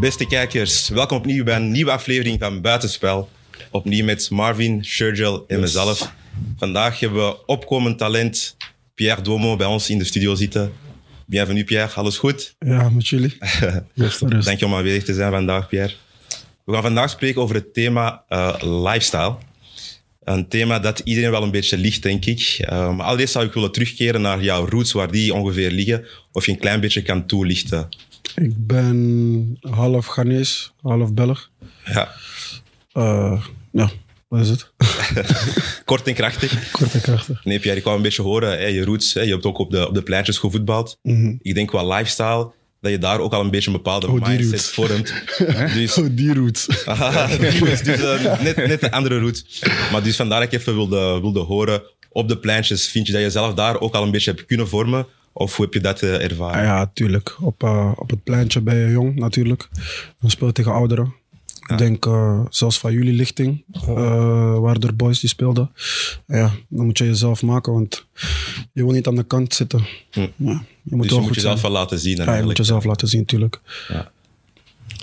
Beste kijkers, welkom opnieuw bij een nieuwe aflevering van Buitenspel. Opnieuw met Marvin, Shergel en mezelf. Vandaag hebben we opkomend talent Pierre Domo bij ons in de studio zitten. Bienvenue Pierre, alles goed? Ja, met jullie. Rustig. Dank je om aanwezig te zijn vandaag Pierre. We gaan vandaag spreken over het thema eh, lifestyle. Een thema dat iedereen wel een beetje ligt, denk ik. Uh, maar allereerst zou ik willen terugkeren naar jouw roots, waar die ongeveer liggen. Of je een klein beetje kan toelichten. Ik ben half Ghanese, half Belg. Ja, Eh, ja, wat is het? kort en krachtig. Kort en krachtig. Nee, Pierre, ik wou een beetje horen, hè, je roots, hè, je hebt ook op de, op de pleintjes gevoetbald. Mhm. Ik denk qua lifestyle, dat je daar ook al een beetje een bepaalde Oh, mindset vormt. dus, Oh, die roots. Die roots, dus eh, net, net de andere route. Maar dus vandaar dat ik even wilde, wilde horen, op de pleintjes, vind je dat je zelf daar ook al een beetje hebt kunnen vormen? Of hoe heb je dat eh, ervaren? Ja, tuurlijk. Op, eh, op het pleintje ben je jong, natuurlijk. Dan speel je tegen ouderen. Ik denk eh, zelfs van jullie lichting, eh waren er boys die speelden. Ja, dan moet je jezelf maken, want je wil niet aan de kant zitten. Hm. Ja, je moet dus wel je goed moet jezelf zijn. wel laten zien. dan Ja, je moet jezelf laten zien, natuurlijk.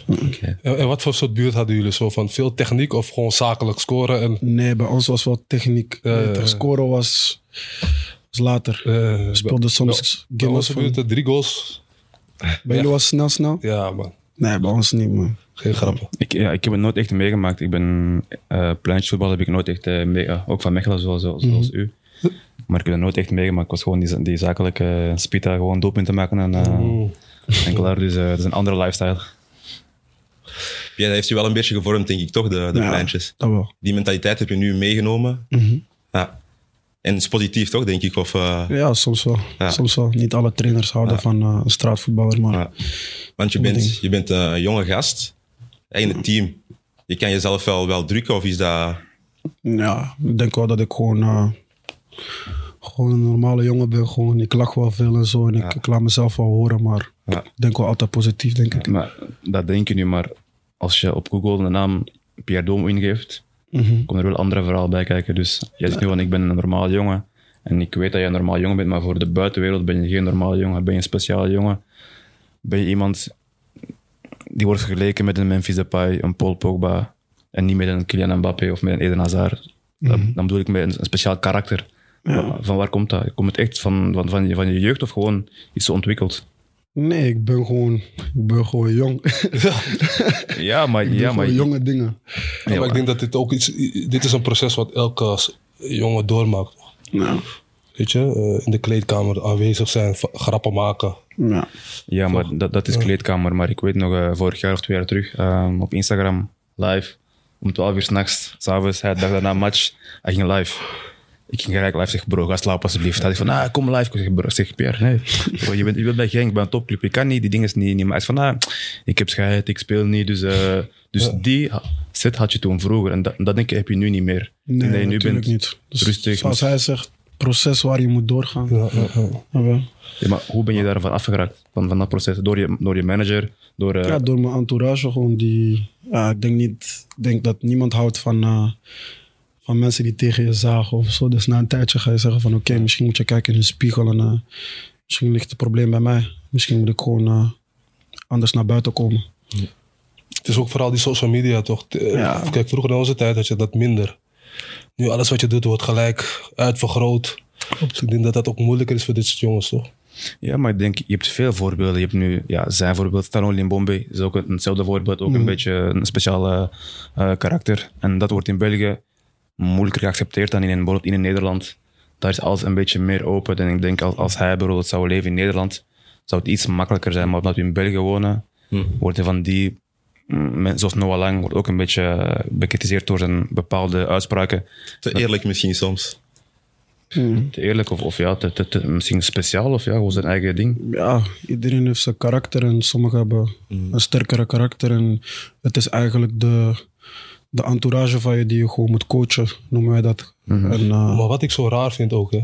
Oké. En, en wat voor soort buurt hadden jullie? Zo van veel techniek of gewoon zakelijk scoren? En, Nee, bij ons was wel techniek. Ja, ja, ja. scoren was, was later. eh, We speelden soms bij gimmels onze van... drie goals. Bij jullie was snel, snel? Ja, man. Nee, bij ons niet, man. Geen grappen. Ik, ja, ik heb het nooit echt meegemaakt. Ik ben uh, pleintjesvoetbal heb ik nooit echt mee, ja, ook van Mechelen zoals, zoals zoals u. Maar ik heb het nooit echt meegemaakt. Ik was gewoon die, die zakelijke spita, gewoon doelpunten maken en, eh, Mm. en klaar. Dus eh, dat is een andere lifestyle. Ja, dat heeft je wel een beetje gevormd, denk ik, toch, de, de Ja. pleintjes. Dat wel. Die mentaliteit heb je nu meegenomen. Mhm. Ja. En het is positief, toch, denk ik? Of, eh, Ja, soms wel. Ja. Soms wel. Niet alle trainers houden van eh, een straatvoetballer, maar... Ja. Want je bent, je bent een jonge gast in het team. Je kan jezelf wel, wel drukken, of is dat... Ja, ik denk wel dat ik gewoon, eh, gewoon een normale jongen ben. Gewoon, ik lach wel veel en zo en ik, ik laat mezelf wel horen, maar Ja. ik denk wel altijd positief, denk ik. Maar dat denk je nu, maar als je op Google de naam Pierre Domo ingeeft, Mhm. komen er wel andere verhalen bij kijken. Dus jij zegt nu van ik ben een normaal jongen. En ik weet dat je een normaal jongen bent, maar voor de buitenwereld ben je geen normaal jongen. Ben je een speciale jongen. Ben je iemand die wordt vergeleken met een Memphis Depay, een Paul Pogba. En niet met een Kylian Mbappé of met een Eden Hazard. Dan, dan bedoel ik met een, een speciaal karakter. Van waar komt dat? Komt het echt van, van, van, je, van je jeugd of gewoon iets ontwikkeld? Nee, ik ben gewoon, ik ben gewoon jong. Ja, maar, ja, maar jonge dingen. Ja, maar ik denk dat dit ook iets... Dit is een proces wat elke jongen doormaakt. Ja. Weet je? eh, in de kleedkamer aanwezig zijn, grappen maken. Ja. Ja, maar dat, dat is kleedkamer. Maar ik weet nog, eh, vorig jaar of twee jaar terug, ehm, op Instagram, live, om 12 uur s'nachts, s'avonds, hij dag daarna match, hij ging live. Ik ging gelijk live zeggen, bro, ga slapen alsjeblieft. Hij zei van, ah, kom live. Ik zeg, bro, zeg, Pierre, nee. Bro, je, bent, je bent bij Genk, bij een topclub. Je kan niet, die dingen is niet, niet. Maar hij is van, ah, ik heb scheid, ik speel niet. Dus, eh, dus die set had je toen vroeger. En dat, dat denk ik heb je nu niet meer. Nee, je nu bent niet. Dus rustig. Zoals hij zegt, proces waar je moet doorgaan. Ja, ja, ja. Ja, wel. Ja, maar hoe ben je daarvan afgeraakt? Van, van dat proces? Door je, door je manager? Door, eh, Ja, door mijn entourage gewoon die... Ja, ik denk, niet, ik denk dat niemand houdt van, eh, van mensen die tegen je zagen of zo. Dus na een tijdje ga je zeggen van oké, misschien moet je kijken in de spiegel en eh, misschien ligt het probleem bij mij. Misschien moet ik gewoon eh, anders naar buiten komen. Het is ook vooral die social media, toch? Eh, Ja. Kijk, vroeger in onze tijd had je dat minder. Nu alles wat je doet wordt gelijk uitvergroot. Dus ik denk dat dat ook moeilijker is voor dit soort jongens, toch? Ja, maar ik denk, je hebt veel voorbeelden. Je hebt nu ja, zijn voorbeeld, Stanley Limbombe is ook een- hetzelfde voorbeeld. Ook een beetje een speciale eh, karakter. En dat wordt in België moeilijker geaccepteerd dan in, bijvoorbeeld in Nederland. Daar is alles een beetje meer open. En ik denk, als, als hij bijvoorbeeld zou leven in Nederland, zou het iets makkelijker zijn. Maar omdat we in België wonen, worden van die... mm, mensen Zoals Noah Lang wordt ook een beetje bekritiseerd door zijn bepaalde uitspraken. Te eerlijk misschien soms. Te eerlijk of, of ja, te, te- te- misschien speciaal of ja, gewoon zijn eigen ding. Ja, iedereen heeft zijn karakter en sommigen hebben een sterkere karakter. En het is eigenlijk de, de entourage van je die je gewoon moet coachen, noemen wij dat. En, eh, Maar wat ik zo raar vind ook, hè.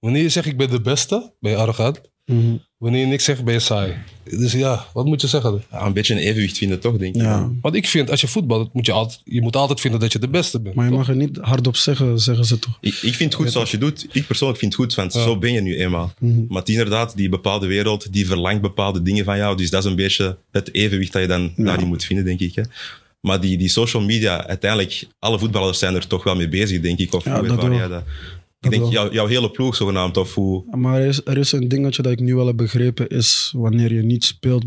Wanneer je zegt ik ben de beste, ben je arrogant. mhm. Wanneer je niks zegt, ben je saai. Dus ja, wat moet je zeggen? Ja, een beetje een evenwicht vinden, toch, denk ik. Ja. Want ik vind, als je voetbalt, moet je, altijd, je moet altijd vinden dat je de beste bent. Maar je mag er niet hardop zeggen, zeggen ze toch. Ik, ik vind het goed zoals je doet. Ik persoonlijk vind het goed, want zo ben je nu eenmaal. Maar het is inderdaad, die bepaalde wereld, die verlangt bepaalde dingen van jou. Dus dat is een beetje het evenwicht dat je dan daarin moet vinden, denk ik. Hè. Maar die, die social media, uiteindelijk, alle voetballers zijn er toch wel mee bezig, denk ik. Of Ja, hoe dat ervaar wel. jij dat? Ik Dat denk, jou, jouw hele ploeg zogenaamd, of hoe... Maar er is, er is een dingetje dat ik nu wel heb begrepen, is wanneer je niet speelt,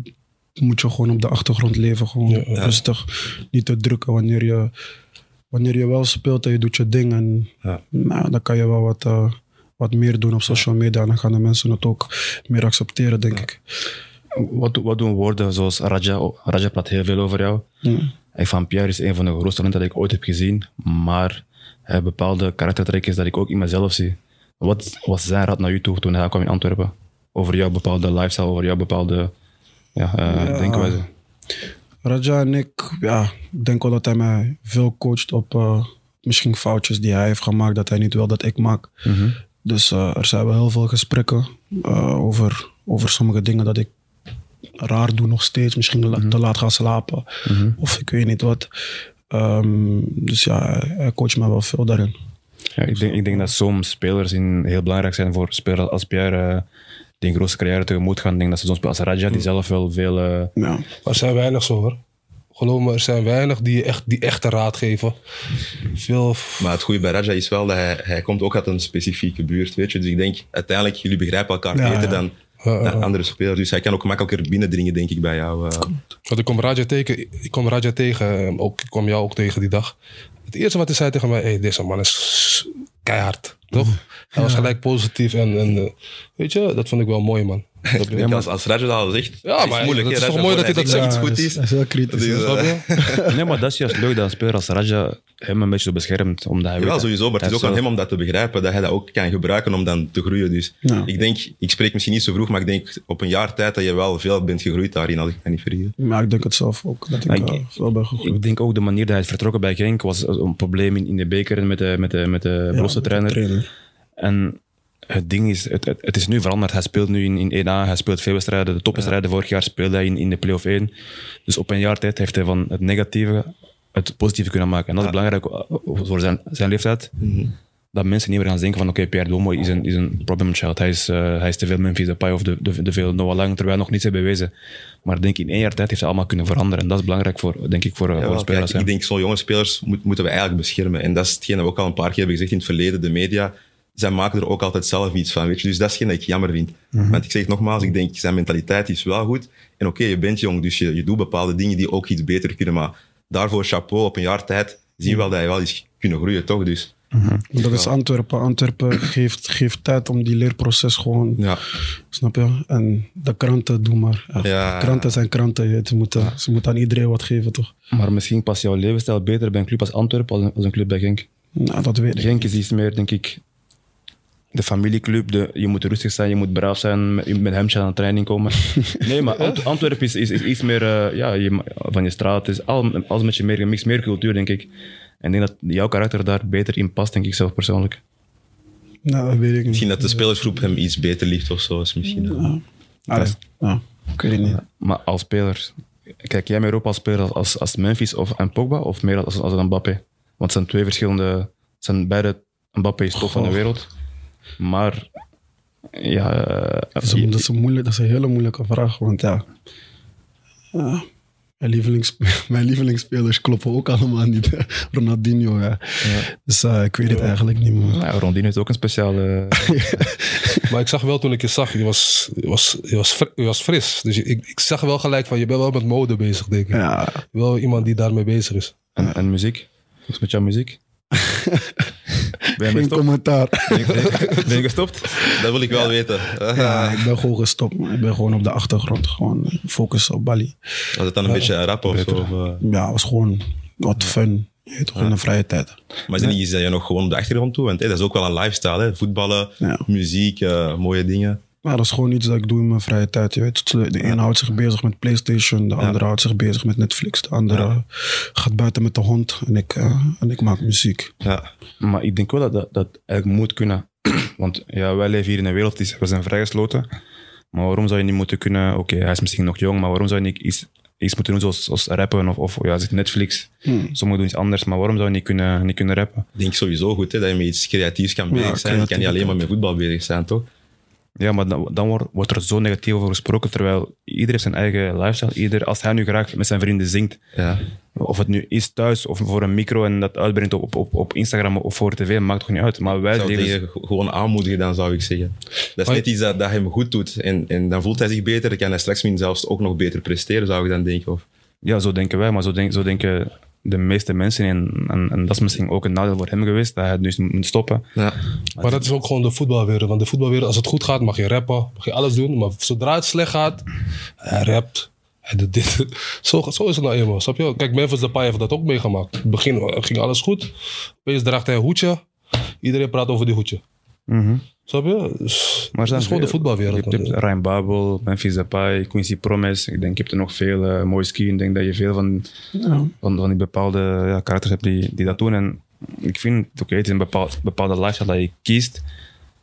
moet je gewoon op de achtergrond leven. Gewoon Ja, ja. rustig, niet te drukken. Wanneer je, wanneer je wel speelt en je doet je ding, en, Ja. nou, dan kan je wel wat, eh, wat meer doen op social media. En dan gaan de mensen het ook meer accepteren, denk ik. Wat, wat doen woorden zoals Raja? Raja praat heel veel over jou. En Van Pierre is een van de grootste talenten dat ik ooit heb gezien. Maar hij heeft bepaalde karaktertrekken dat ik ook in mezelf zie. Wat was zijn raad naar u toe toen hij kwam in Antwerpen? Over jouw bepaalde lifestyle, over jouw bepaalde ja, eh, denkwijze. Raja en ik, ja, ik denk wel dat hij mij veel coacht op eh, misschien foutjes die hij heeft gemaakt, dat hij niet wil dat ik maak. Dus eh, er zijn wel heel veel gesprekken over, over sommige dingen dat ik raar doe nog steeds. Misschien la- te laat gaan slapen of ik weet niet wat. Ehm, dus ja, hij- coacht mij wel veel daarin. Ja, ik, denk, ik denk dat soms spelers in, heel belangrijk zijn voor spelers als Pierre, eh, die een grote carrière tegemoet gaan. Ik denk dat ze zo'n spelers als Raja, die zelf wel veel... eh, Ja. Maar er zijn weinig zo hoor. Geloof me, er zijn weinig die echt, die echte raad geven. Veel. Maar het goede bij Raja is wel dat hij, hij komt ook uit een specifieke buurt, weet je. Dus ik denk, uiteindelijk, jullie begrijpen elkaar Ja, beter ja. dan, Dan andere spelers. Dus hij kan ook makkelijker binnendringen, denk ik, bij jou. eh. Want ik kom Raja tegen, ik kom Raja tegen, eh, ook, ik kwam jou ook tegen die dag. Het eerste wat hij zei tegen mij, hey, deze man is keihard, toch? Hij was gelijk positief en, en eh, weet je, dat vond ik wel mooi, man. Dat Ik als, als Raja dat al zegt, Ja, het is maar moeilijk. dat hè, is toch mooi dat hij dat zegt goed is. hij is heel kritisch. Dus, Nee, maar dat is juist leuk dat een speler als Raja hem een beetje beschermt. Omdat hij weet, sowieso, maar het is ook aan hem om dat te begrijpen, dat hij dat ook kan gebruiken om dan te groeien. Dus Ja. ik denk, ik spreek misschien niet zo vroeg, maar ik denk op een jaar tijd dat je wel veel bent gegroeid daarin, als ik me niet vergis. Maar ik denk het zelf ook, dat ik ben gegroeid. Ik denk ook de manier dat hij is vertrokken bij Genk was een probleem in, in de beker met de, met de, met de Brusselse trainer. En het ding is, het, het, het is nu veranderd. Hij speelt nu in, in 1A, hij speelt veel wedstrijden. De topwedstrijden vorig jaar speelde hij in, in de play-off 1. Dus op een jaar tijd heeft hij van het negatieve het positieve kunnen maken. En dat is belangrijk eh, voor zijn, zijn leeftijd. Dat mensen niet meer gaan denken van oké, Pierre Domo is een, is een problem child. Hij is, eh, hij is te veel Memphis Depay of de, de, de veel Noah Lang, terwijl hij nog niets heeft bewezen. Maar ik denk in één jaar tijd heeft hij allemaal kunnen veranderen. En dat is belangrijk voor, denk ik, voor, eh, Ja, voor spelers. ik denk, zo'n jonge spelers moet- moeten we eigenlijk beschermen. En dat is hetgeen dat we ook al een paar keer hebben gezegd in het verleden. De media, zij maken er ook altijd zelf iets van. Weet je? Dus dat is hetgeen dat ik jammer vind. Want ik zeg het nogmaals, ik denk, zijn mentaliteit is wel goed. En oké, je bent jong, dus je, je doet bepaalde dingen die ook iets beter kunnen. Maar daarvoor chapeau, op een jaar tijd zien we wel dat je wel eens kunnen groeien, toch? Dus Dat is Antwerpen. Antwerpen geeft, geeft tijd om die leerproces gewoon, ja, snap je? En de kranten doen maar. Ja. Ja. Kranten zijn kranten. je- Ze moeten, ze moeten aan iedereen wat geven, toch? Maar misschien past jouw levensstijl beter bij een club als Antwerpen als een, als een club bij Genk. Nou, dat weet ik. Genk is iets meer, denk ik, de familieclub. De, je moet rustig zijn, je moet braaf zijn, met, met hemdje aan de training komen. Nee, maar Ant- Antwerpen is, is, is iets meer eh, ja, je, van je straat. Het is al, alles met je meer gemixt, meer cultuur, denk ik. En ik denk dat jouw karakter daar beter in past, denk ik zelf persoonlijk. Nou, dat weet ik niet. misschien dat de spelersgroep hem iets beter ligt of zo. Is misschien, ja, ik weet het niet. Maar als speler, kijk jij meer op als speler als, als Memphis of en Pogba of meer als, als een Mbappé? Want het zijn twee verschillende, het zijn beide, Mbappé is top van de wereld, maar ja, eh, Dat is, een, dat, is een moeilijk, dat is een hele moeilijke vraag, want ja... ja, mijn, lievelings, mijn lievelingsspelers kloppen ook allemaal niet. hè. Ronaldinho, ja. Dus eh, ik weet het eigenlijk niet, man. ja, Rondin heeft ook een speciale... Maar ik zag wel toen ik je zag, je was, je was, je was, fr- je was fris. Dus ik, ik zag wel gelijk van, je bent wel met mode bezig, denk ik. Ja, Wel iemand die daarmee bezig is. En, en muziek? Wat is met jouw muziek? ben, geen gestopt? commentaar. Ben, je- ben je gestopt? Dat wil ik wel weten. Ja, ik ben gewoon gestopt. man. Ik ben gewoon op de achtergrond. Gewoon focus op Bali. Was het dan een beetje rap of zo? Of, eh, Ja, het was gewoon wat fun. Je weet toch in de vrije tijd. maar is het niet iets dat je nog gewoon op de achtergrond doet? Want hey, dat is ook wel een lifestyle, hè? voetballen, Ja. muziek, eh, mooie dingen. Maar dat is gewoon iets dat ik doe in mijn vrije tijd. Je weet, de ene houdt zich bezig met PlayStation, de andere houdt zich bezig met Netflix, de andere gaat buiten met de hond en ik, eh, en ik maak muziek. Ja. Maar ik denk wel dat dat, dat eigenlijk moet kunnen. Want ja, wij leven hier in een wereld, die is- we zijn vrijgesloten. Maar waarom zou je niet moeten kunnen... Oké, hij is misschien nog jong, maar waarom zou je niet iets, iets moeten doen zoals, zoals rappen of, of ja, Netflix? Sommigen doen iets anders, maar waarom zou je niet kunnen, niet kunnen rappen? Ik denk sowieso goed hè, dat je met iets creatiefs kan bezig zijn. Je kan niet alleen maar met voetbal bezig zijn, toch? Ja, maar dan, dan wordt, wordt er zo negatief over gesproken, terwijl ieder heeft zijn eigen lifestyle. Ieder, als hij nu graag met zijn vrienden zingt, Ja. of het nu is thuis of voor een micro en dat uitbrengt op, op, op Instagram of voor tv, maakt toch niet uit. Maar wij zou leven... tegen gewoon aanmoedigen, dan zou ik zeggen. Dat is net iets dat, dat hem goed doet. En, en dan voelt hij zich beter. Dan kan hij straks misschien zelfs ook nog beter presteren, zou ik dan denken. Of, Ja, zo denken wij, maar zo, denk, zo denken de meeste mensen. En, en, en dat is misschien ook een nadeel voor hem geweest, dat hij het nu moet stoppen. ja. Maar dat is ook gewoon de voetbalwereld. Want de voetbalwereld, als het goed gaat, mag je rappen, mag je alles doen. Maar zodra het slecht gaat, hij rapt. Hij doet dit. Zo, zo is het nou eenmaal, snap je? Kijk, Memphis Depay heeft dat ook meegemaakt. In het begin ging alles goed. Opeens draagt hij een hoedje. Iedereen praat over die hoedje. Snap je? Dus, Maar dat zijn is gewoon de veel- voetbalwereld. Je hebt, Ryan Babel, Memphis Depay, Quincy Promes. Ik denk, je hebt er nog veel, uh, mooi ski. Ik denk dat je veel van, Ja. van, van die bepaalde ja, karakters hebt die, die dat doen. En ik vind, oké, het is een bepaald, bepaalde lifestyle dat je kiest.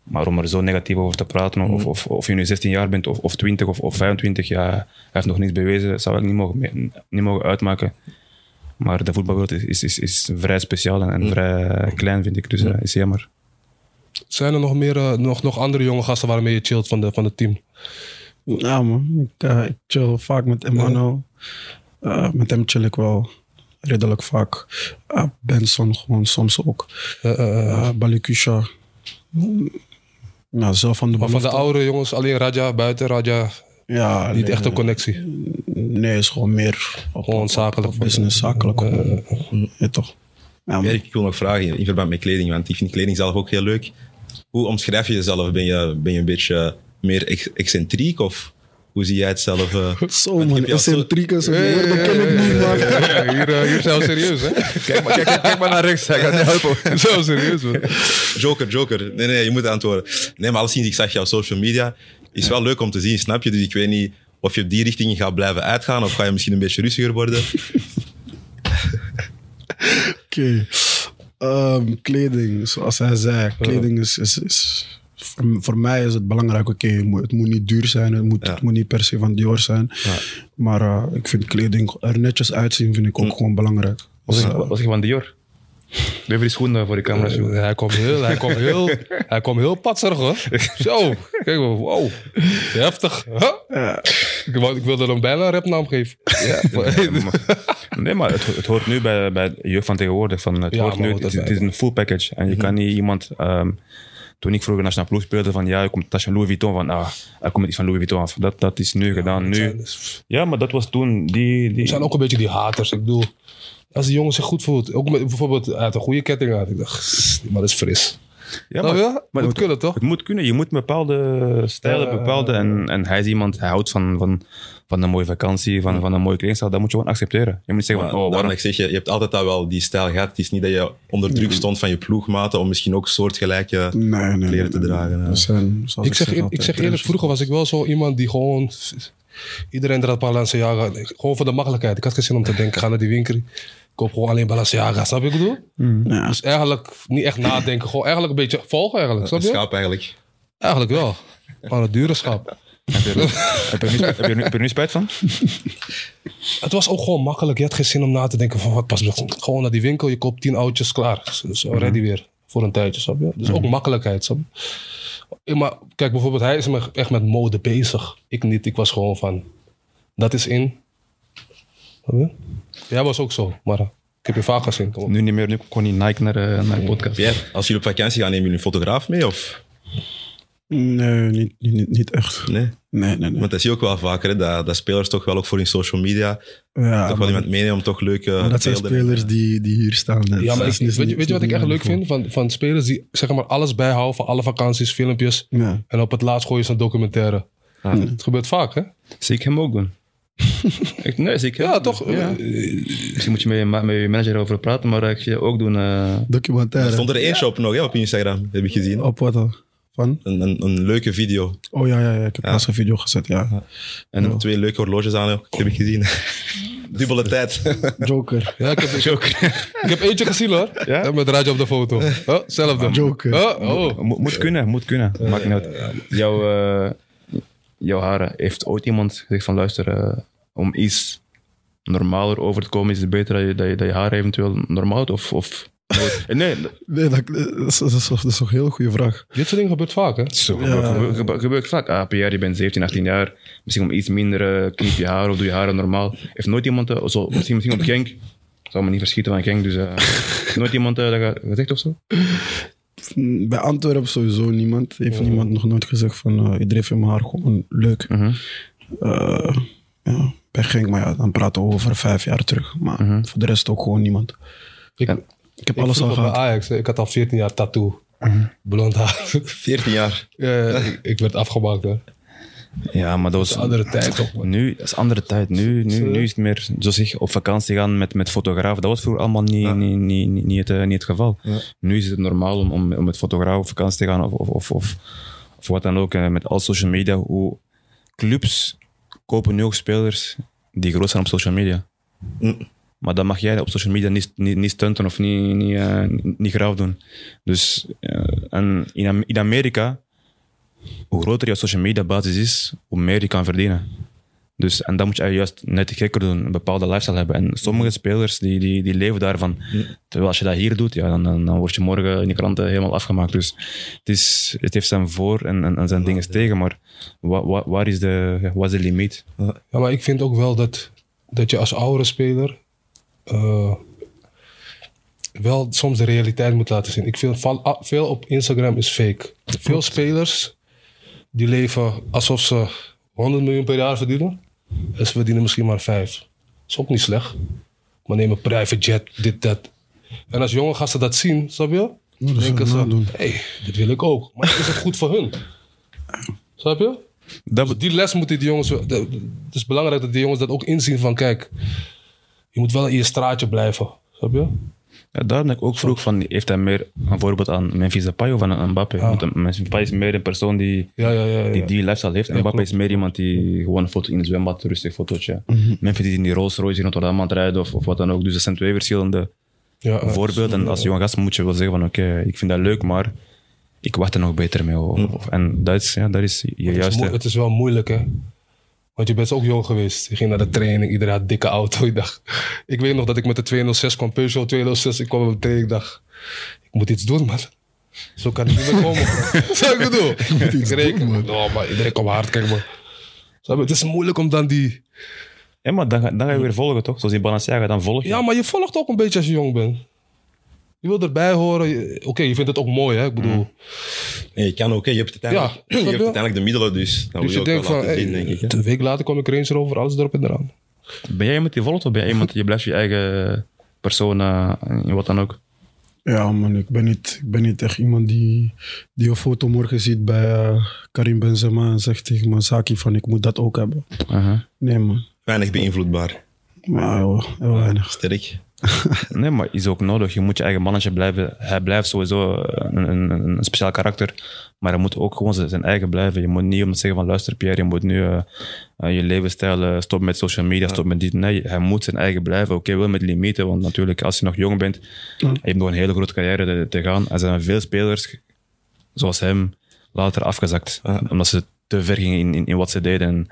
Maar om er zo negatief over te praten, of, of, of je nu 16 jaar bent, of, of 20 of, of 25, ja, hij heeft nog niets bewezen, dat zou ik niet mogen, niet mogen uitmaken. Maar de voetbalwereld is, is, is, is vrij speciaal en, en vrij klein, vind ik. Dus dat is jammer. Zijn er nog meer, eh, nog, nog andere jonge gasten waarmee je chillt van, de, van het team? Ja man, ik, eh, ik chill vaak met Emmanuel. Eh, met hem chill ik wel redelijk vaak. Benson gewoon soms ook. Balikusha. Ja, zelf van de maar van de oudere jongens, alleen Raja, buiten Raja, Ja, niet echt een connectie. Nee, is gewoon meer op, Gewoon zakelijk. op business, zakelijk. Ja, toch. Ja, man. Erik, ik wil nog vragen in verband met kleding, want ik vind kleding zelf ook heel leuk. Hoe omschrijf je jezelf? Ben je, ben je een beetje meer ex- excentriek of hoe zie jij het zelf? eh? Zo man, excentriek is een woord, dat ken ik niet man. hier, uh, hier zijn we serieus, hè? Kijk maar, kijk, kijk maar naar rechts, hij gaat niet helpen. Zo serieus, man. Joker, Joker. Nee, nee, je moet antwoorden. Nee, maar alleszins, ik zag jou op social media. Is wel leuk om te zien, snap je? Dus ik weet niet of je op die richting gaat blijven uitgaan of ga je misschien een beetje rustiger worden. Oké. Ehm, kleding, zoals hij zei. Kleding is... is, is voor, voor mij is het belangrijk, oké, het moet- het moet niet duur zijn, het moet, Ja. het moet niet per se van Dior zijn. Maar eh, ik vind kleding er netjes uitzien, vind ik ook gewoon belangrijk. Was Dus, ik, was ik van Dior? Even die schoenen voor de camera. show. Hij komt heel, hij komt heel, hij komt heel patserig, hoor. Zo, kijk maar, wow. Heftig. Huh? Ik, wou- ik wilde hem bijna een rapnaam geven. Nee, maar- Nee, maar het, het hoort nu bij, bij de jeugd van tegenwoordig. Van, het, Ja, hoort maar nu, hoort het, is- het erbij. is een full package. En je kan niet iemand... ehm, toen ik vroeger nationale ploeg speelde, van ja, je komt tasje Louis Vuitton. Van ah, er komt iets van Louis Vuitton af. Dat, dat is nu gedaan. Nu, zijn- ja, maar dat was toen... Die, die, Er zijn ook een beetje die haters. Ik bedoel, als die jongen zich goed voelt. Ook met, bijvoorbeeld, had een goede ketting aan. Ik dacht, die man is fris. Ja, Nou ja, moet het- kunnen, toch? Het moet kunnen. Je moet bepaalde stijlen, Ja. bepaalde... En, en hij is iemand, hij houdt van, van, van een mooie vakantie, van, van een mooie kledingstijl. Dat moet je gewoon accepteren. Je moet zeggen Maar van, oh, waarom... ik zeg, je, je hebt altijd al wel die stijl gehad. Het is niet dat je onder druk stond van je ploegmaten om misschien ook soortgelijke nee, nee, nee, kleren te nee. dragen. Dat zijn, zoals Ik zeg, ik zeg eerlijk, vroeger was ik wel zo iemand die gewoon... Iedereen draagt Balenciaga. Gewoon voor de makkelijkheid. Ik had geen zin om te denken, ga naar die winkel. Ik koop gewoon alleen Balenciaga. Snap je wat ik bedoel? Ja. Dus eigenlijk niet echt nadenken. Gewoon eigenlijk een beetje volgen eigenlijk. Snap Een je? schaap eigenlijk. Eigenlijk wel. Gewoon een dure schap. Heb je, er- heb, je nu, heb, je nu, heb je nu spijt van? Het was ook gewoon makkelijk. Je had geen zin om na te denken van wat pas. Gewoon naar die winkel, je koopt tien oudjes, klaar. Zo ready weer. Voor een tijdje, snap je? Dus ook makkelijkheid, snap je? Maar kijk, bijvoorbeeld hij is me- echt met mode bezig. Ik niet. Ik was gewoon van, dat is in. Snap je? Jij was ook zo, maar eh, ik heb je vaak gezien. Kom op. Nu niet meer, nu kon niet Nike naar, eh, naar de podcast. Jij, als jullie op vakantie gaan, nemen jullie een fotograaf mee? Of? Nee, niet, niet, niet, echt. Nee? Nee, nee, nee. Want dat zie je ook wel vaker, hè, dat, dat spelers toch wel ook voor hun social media Ja, toch wel maar iemand meenemen om toch leuke maar dat zijn beelden- spelers die, die hier staan. Ja, maar is ik, niet- weet, je, weet je wat ik echt leuk vind? Van, van spelers die zeg maar alles bijhouden van alle vakanties, filmpjes. Ja. En op het laatst gooien ze een documentaire. Het gebeurt vaak, hè? Zie ik hem ook doen. ik, nee, zie ik hem Ja, toch? Ja. Misschien moet je met je, ma- met je manager over praten, maar ik zie je ook doen. eh, Documentaire. Er stond er één shop nog hè, op Instagram, heb ik gezien. Op wat dan? Van? Een, een, een leuke video. Oh ja, ja, ja. ik heb pas een video gezet, ja. En twee leuke horloges aan, ook, heb ik gezien. Dubbele tijd. Joker. Ja, ik heb, ik heb eentje gezien hoor. Ja? Met Raja op de foto. Oh, zelfde. Joker. Oh, oh. Mo- moet kunnen, moet kunnen. Maakt niet uit. Jouw, eh, jouw haren. Heeft ooit iemand gezegd van luister, eh, om iets normaler over te komen, is het beter dat je, dat je, dat je haar eventueel normaal houdt? Of, of? Eh, nee, Nee, dat, dat, is, dat, is, toch- dat is toch een heel goede vraag. Dit soort dingen gebeurt vaak, hè? zo gebeurt, gebeurt, gebeurt- gebeurt vaak. Ah, Pierre, je bent 17, 18 jaar. Misschien om iets minder, uh, knip je haar of doe je haren normaal. Heeft nooit iemand, eh, zo, misschien, misschien op Genk, zou me niet verschieten van Genk, dus eh, nooit iemand eh, dat ge- gezegd of zo? Bij Antwerpen sowieso niemand. Heeft niemand nog nooit gezegd van uh, iedereen vindt mijn haar gewoon leuk. Mhm. Eh, ja, bij Genk, maar ja, dan praten we over vijf jaar terug. Maar voor de rest ook gewoon niemand. Ik, Ja. Ik heb ik alles al gehad. Ajax, ik had al 14 jaar tattoo. Blond haar. 14 jaar. Ja, ik, ik werd afgemaakt, hoor. Ja, maar dat was... Een andere tijd, toch, man. Nu, dat is andere tijd. Nu, nu, nu is het meer zo zeg, op vakantie gaan met, met fotograaf. Dat was vroeger allemaal niet, niet, niet, niet, niet, het, eh, niet het geval. Nu is het normaal om, om, om met fotograaf op vakantie te gaan of, of, of, of, of wat dan ook. eh, Met al social media. Hoe clubs kopen nu ook spelers die groot zijn op social media. Mm. Maar dan mag jij op social media niet, niet, niet stunten of niet, niet, eh, niet graaf doen. Dus eh, en in, in Amerika, hoe groter je social media basis is, hoe meer je kan verdienen. Dus, en dan moet je juist net gekker doen, een bepaalde lifestyle hebben. En sommige spelers die, die, die leven daarvan. Terwijl als je dat hier doet, ja, dan, dan, dan word je morgen in de kranten helemaal afgemaakt. Dus het, is, het heeft zijn voor- en, en, en zijn dingen tegen. Maar wa, wa- waar is de, wat is de limiet? Ja, maar ik vind ook wel dat, dat je als oudere speler eh, wel soms de realiteit moet laten zien. Ik vind ah, veel op Instagram is fake. Veel spelers die leven alsof ze 100 miljoen per jaar verdienen. En ze verdienen misschien maar 5. is ook niet slecht. Maar neem een private jet, dit, dat. En als jonge gasten dat zien, snap je? dat denken zou ik ze, nadoen. hey, dit wil ik ook. Maar is het goed voor hun? Snap je? Dat, Dus die les moeten die jongens... Het is belangrijk dat die jongens dat ook inzien van... Kijk, je moet wel in je straatje blijven. Snap je? Ja, daarom dat ik ook vroeg van, heeft hij meer een voorbeeld aan Memphis Depay of aan aan Mbappé? Want een- Memphis Depay is meer een persoon die Ja, ja, ja. ja. die, die lifestyle heeft. En Ja, Mbappé klopt. is meer iemand die gewoon een foto in het zwembad, een rustig fotootje. Mhm. Memphis is in die Rolls Royce in Rotterdam aan het rijden of, of wat dan ook. Dus dat zijn twee verschillende ja, ja. voorbeelden. En als jonge gast moet je wel zeggen van, oké, ik vind dat leuk, maar ik wacht er nog beter mee. Of- en dat is, ja, dat is je Het is, het is wel moeilijk, hè? Want je bent ook jong geweest. Je ging naar de training, iedereen had een dikke auto. Ik dacht, ik weet nog dat ik met de 206 kwam, Peugeot 206. Ik kwam op de training, ik dacht, ik moet iets doen, man. Zo kan ik niet meer komen. Zo ik bedoel. Ik reken, oh, maar iedereen kwam hard, kijk maar. Je? Het is moeilijk om dan die... Ja, maar dan, ga- dan ga je weer volgen, toch? Zoals in Balenciaga, dan volg je. Ja, maar je volgt ook een beetje als je jong bent. Je wil erbij horen. Oké, je vindt het ook mooi, hè? Ik bedoel, Nee, je kan ook, hè. je hebt uiteindelijk, Ja, je hebt snap je? uiteindelijk de middelen, dus dan dus je wil je ook denkt wel van, laten hey, zien, denk ik. een week later kwam ik Range over, alles erop en eraan. Ben jij iemand die volgt of ben jij iemand die je blijft je eigen persoon eh, in wat dan ook? Ja, man, ik ben niet, ik ben niet echt iemand die, die een foto morgen ziet bij eh, Karim Benzema en zegt tegen mijn Saki van ik moet dat ook hebben. Aha. Nee, man. Weinig beïnvloedbaar. Maar heel, heel weinig. Sterk. Nee, maar is ook nodig. Je moet je eigen mannetje blijven. Hij blijft sowieso een, een, een, een speciaal karakter. Maar hij moet ook gewoon zijn eigen blijven. Je moet niet om te zeggen van luister Pierre, je moet nu eh, eh, je levensstijl eh, stop met social media, stop met dit. Nee, hij moet zijn eigen blijven. Oké, wel met limieten. Want natuurlijk, als je nog jong bent, Ja. je hebt nog een hele grote carrière te, te gaan. Er zijn veel spelers, zoals hem, later afgezakt. Omdat ze te ver gingen in, in, in wat ze deden. En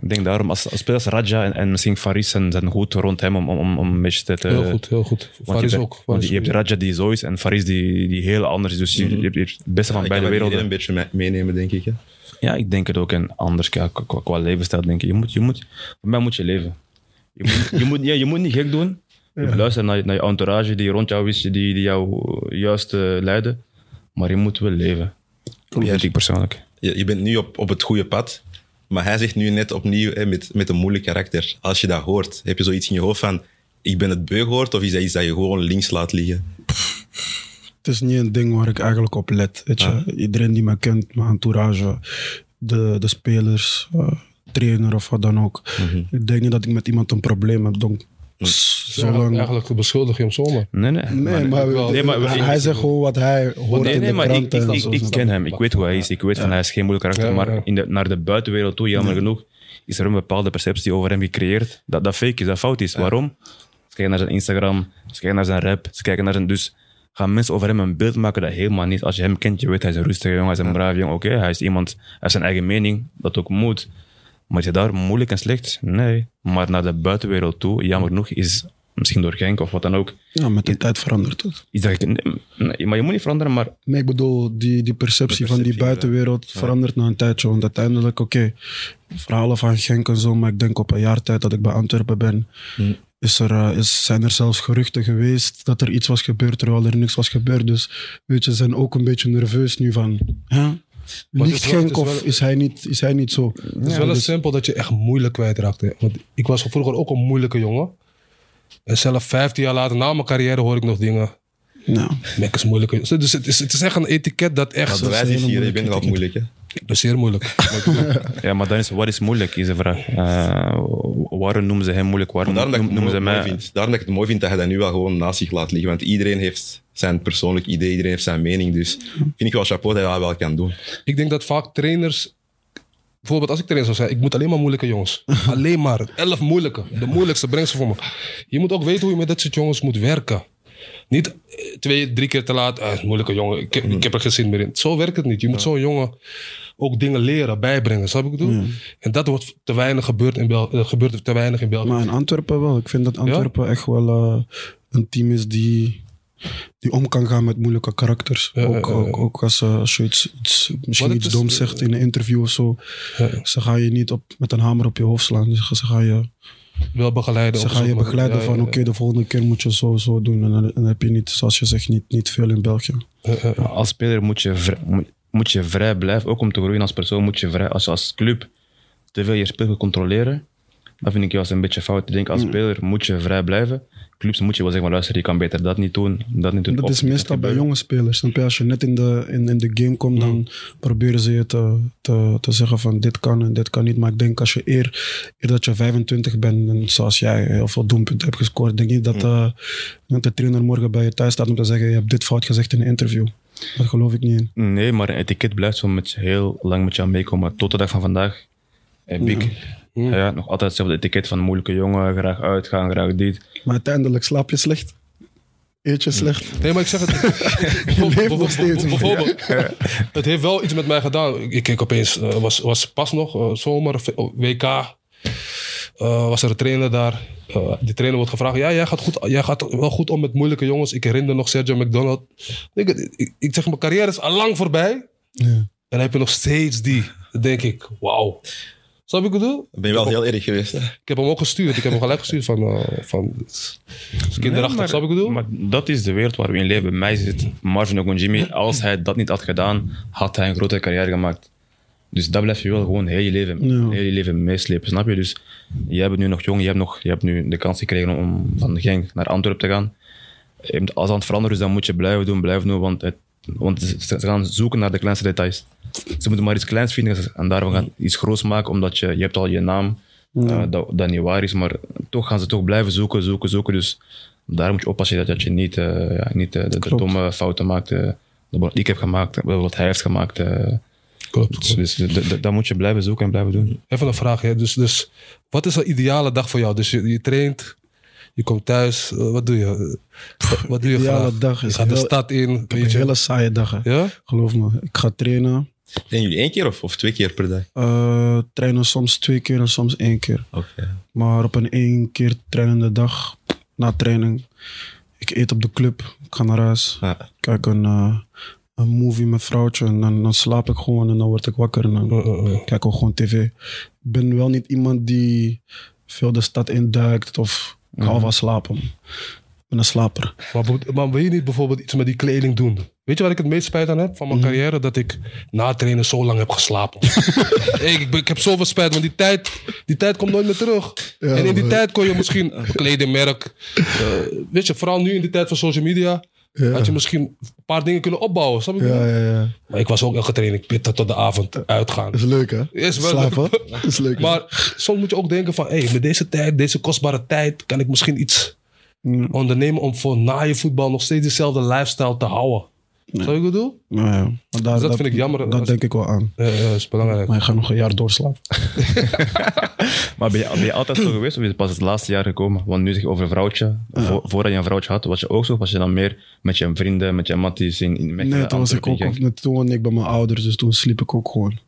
ik denk daarom, als, als spelers Raja en, en misschien Faris zijn, zijn goed rond hem om, om, om, een beetje te... Heel goed, heel goed. want Faris je, ook. hebt- want je hebt Raja die zo is en Faris die, die heel anders is. Dus je, je hebt je hebt het beste van beide werelden. een beetje me- meenemen, denk ik. Hè. Ja, ik denk het ook. En anders qua, qua, qua levensstijl denk ik. Je moet, je moet, voor mij moet je leven. Je moet, je moet, ja, je moet niet gek doen. Je moet luisteren naar, je- naar je entourage die rond jou is, die, die jou juist eh, leiden. Maar je moet wel leven. Dat vind ik persoonlijk. Je, je bent nu op, op het goede pad, maar hij zegt nu net opnieuw hè, met, met een moeilijk karakter. Als je dat hoort, heb je zoiets in je hoofd van ik ben het beu gehoord of is dat iets dat je gewoon links laat liggen? Het is niet een ding waar ik eigenlijk op let. Weet je? Iedereen die me kent, mijn entourage, de, de spelers, eh, trainer of wat dan ook. Ik denk niet dat ik met iemand een probleem heb. Donc, zolang... Eigenlijk beschuldig je hem zomaar. Nee, nee. Nee, maar, wel- Nee, maar- hij, hij zegt gewoon wat hij hoort Nee, in nee, de maar ik, kranten. ik, en ik, ik ken hem. Ik weet hoe hij is. Ik weet van hij is geen moeilijk karakter. Ja, ja. Maar in de, naar de buitenwereld toe, jammer genoeg, is er een bepaalde perceptie over hem gecreëerd. Dat dat fake is, dat fout is. Waarom? Ze kijken naar zijn Instagram, ze kijken naar zijn rap, ze kijken naar zijn... Dus gaan mensen over hem een beeld maken dat helemaal niet. Als je hem kent, je weet, hij is een rustige jongen, hij is een brave jongen. Oké, hij is iemand, hij heeft zijn eigen mening, dat ook moet. Maar is hij daar moeilijk en slecht? Nee. Maar naar de buitenwereld toe, jammer genoeg, is misschien door Genk of wat dan ook, Ja, met de tijd verandert het. is dat... Nee, nee, maar je moet niet veranderen, maar Nee, ik bedoel, die, die perceptie van die buitenwereld verandert na een tijdje. Want uiteindelijk, oké, verhalen van Genk en zo, maar ik denk op een jaar tijd dat ik bij Antwerpen ben, is er, eh, is, zijn er zelfs geruchten geweest dat er iets was gebeurd terwijl er niks was gebeurd. Dus weet je, ze zijn ook een beetje nerveus nu van, hè? Liegt is hij niet, is hij niet zo? Het is wel eens simpel dat je echt moeilijk kwijtraakt. Hè? Want ik was vroeger ook een moeilijke jongen. En zelf 15 jaar later, na mijn carrière, hoor ik nog dingen. Nou, Mek is moeilijk. Dus het is, het is echt een etiket dat echt... Bewijs is hier, je bent wel moeilijk. Hè? Ik ben zeer moeilijk. Ja, maar dan is wat is moeilijk, is de vraag. Eh, waarom noemen ze hem moeilijk? Waarom dat, het noemen ze mooi, mij... vind. Daarom dat ik het mooi vind dat hij dat nu wel gewoon naast zich laat liggen. Want iedereen heeft zijn persoonlijk idee, iedereen heeft zijn mening. Dus vind ik wel chapeau dat hij dat wel kan doen. ik denk dat vaak trainers... Bijvoorbeeld als ik trainer zou zijn, ik moet alleen maar moeilijke jongens. alleen maar. Elf moeilijke. De moeilijkste, breng ze voor me. Je moet ook weten hoe je met dat soort jongens moet werken. Niet eh, twee, drie keer te laat. Ah, moeilijke jongen, ik, heb- ik heb er geen zin meer in. Zo werkt het niet. Je moet zo'n jongen ook dingen leren, bijbrengen. Snap je wat ik bedoel? En dat wordt te weinig gebeurd in, Bel eh, gebeurt te weinig in België. maar in Antwerpen wel. Ik vind dat Antwerpen echt wel eh, een team is die, die om kan gaan met moeilijke karakters. Ja, ook, ja, ja. ook, ook als, eh, als je iets, iets, misschien iets is- doms zegt in een interview of zo. Ja. Ze gaan je niet op, met een hamer op je hoofd slaan. Dus ze gaan je, Wel begeleiden. ze gaan je begeleiden ja, van ja, oké, de volgende keer moet je zo zo doen. En dan, heb je niet, zoals je zegt, niet, niet veel in België. ja, ja, ja. Als speler moet je, vrij, moet, moet je vrij blijven. Ook om te groeien als persoon moet je vrij... Als je als club te veel je spel wil controleren, dat vind ik juist een beetje fout. Ik denk, als speler moet je vrij blijven. Clubs moet je wel zeggen luister, je kan beter dat niet doen, dat niet doen. Dat is meestal bij jonge spelers. je? Als je net in de, in, in de game komt, dan proberen ze je te, te, te zeggen van dit kan en dit kan niet. Maar ik denk als je eer, eer dat je 25 bent en zoals jij heel veel doelpunten hebt gescoord, denk ik dat, eh, dat de trainer morgen bij je thuis staat om te zeggen je hebt dit fout gezegd in een interview. Dat geloof ik niet in. Nee, maar een etiket blijft zo met je heel lang met jou meekomen. Tot de dag van vandaag heb ik ja, nog altijd hetzelfde etiket van moeilijke jongen, graag uitgaan, graag dit. Maar uiteindelijk slaap je slecht. Eet je slecht. Nee, maar ik zeg het. leeft nog steeds. Bijvoorbeeld, het heeft wel iets met mij gedaan. Ik keek opeens, eh, was, was pas nog, eh, zomer, v- WK. eh, was er een trainer daar. Die trainer wordt gevraagd: Ja, jij gaat, goed, jij gaat wel goed om met moeilijke jongens. Ik herinner nog Sergio McDonald. Ik, ik, ik zeg: Mijn carrière is al lang voorbij. Ja. En dan heb je nog steeds die. Dan denk ik: Wauw. Snap je wat ik bedoel? Dan ben je wel heel erg geweest. Hè? Ik heb hem ook gestuurd. Ik heb hem gelijk gestuurd van, eh, van het is kinderachtig. Nee, snap ik bedoel? Maar dat is de wereld waar we in leven. Bij mij zit Marvin Ogunjimi. Als hij dat niet had gedaan, had hij een grote carrière gemaakt. Dus dat blijf je wel gewoon heel je leven, Ja. heel je leven meeslepen, snap je? Dus jij bent nu nog jong, je hebt, nog, je hebt nu de kans gekregen om van Genk naar Antwerpen te gaan. Je bent Als aan het veranderen is, dan moet je blijven doen, blijven doen, want, het, want ze gaan zoeken naar de kleinste details. Ze moeten maar iets kleins vinden en daarvan gaan iets groots maken, omdat je, je hebt al je naam, eh, dat, dat niet waar is, maar toch gaan ze toch blijven zoeken, zoeken, zoeken. Dus daar moet je oppassen dat, dat je niet, eh, ja, niet eh, de, de domme fouten maakt, eh, wat ik heb gemaakt, wat hij heeft gemaakt. eh. Klopt. dus dus dat moet je blijven zoeken en blijven doen. Even een vraag. Hè? Dus, dus wat is een ideale dag voor jou? Dus je, je traint, je komt thuis. wat doe je? Wat, doe je Ideale vandaag? dag Je is gaat de heel- stad in. Ik heb een hele saaie dag. hè. Ja? Geloof me. Ik ga trainen. Zijn jullie één keer of, of twee keer per dag? Eh, trainen soms twee keer en soms één keer. Oké. Maar op een één keer trainende dag, na training, ik eet op de club, ik ga naar huis, Ah, kijk een, eh, een movie met vrouwtje en dan, dan slaap ik gewoon en dan word ik wakker en dan Uh, uh, uh. kijk ik gewoon tv. Ik ben wel niet iemand die veel de stad induikt of ik hou van slapen. Ik ben een slaper. Maar, maar wil je niet bijvoorbeeld iets met die kleding doen? Weet je waar ik het meest spijt aan heb van mijn carrière? Dat ik na trainen zo lang heb geslapen. Hey, ik, ik heb zoveel spijt, want die tijd, die tijd komt nooit meer terug. en in die man. tijd kon je misschien een kledingmerk... eh, weet je, vooral nu in die tijd van social media... had je misschien een paar dingen kunnen opbouwen. Snap je? Ja, ja, ja. Maar ik was ook elke training pitten tot de avond uitgaan. Dat is leuk hè? Is wel Slapen. Dat is leuk. hè? Maar soms moet je ook denken van... Hey, met deze tijd, deze kostbare tijd... kan ik misschien iets Mm. ondernemen om voor na je voetbal nog steeds dezelfde lifestyle te houden. Snap je wat ik bedoel? Ja, ja. Maar daar, Dus dat vind ik jammer Dat als- denk ik wel aan. Ja, ja, dat is belangrijk. Maar je gaat nog een jaar doorslapen. Maar ben je, ben je altijd zo geweest of is het pas het laatste jaar gekomen? Want nu zeg je over een vrouwtje. Vo- voordat je een vrouwtje had, was je ook zo? Of was je dan meer met je vrienden, met je matties in, in Mechelen? Nee, toen was ik ook, net toen woonde ik bij mijn ouders, dus toen sliep ik ook gewoon.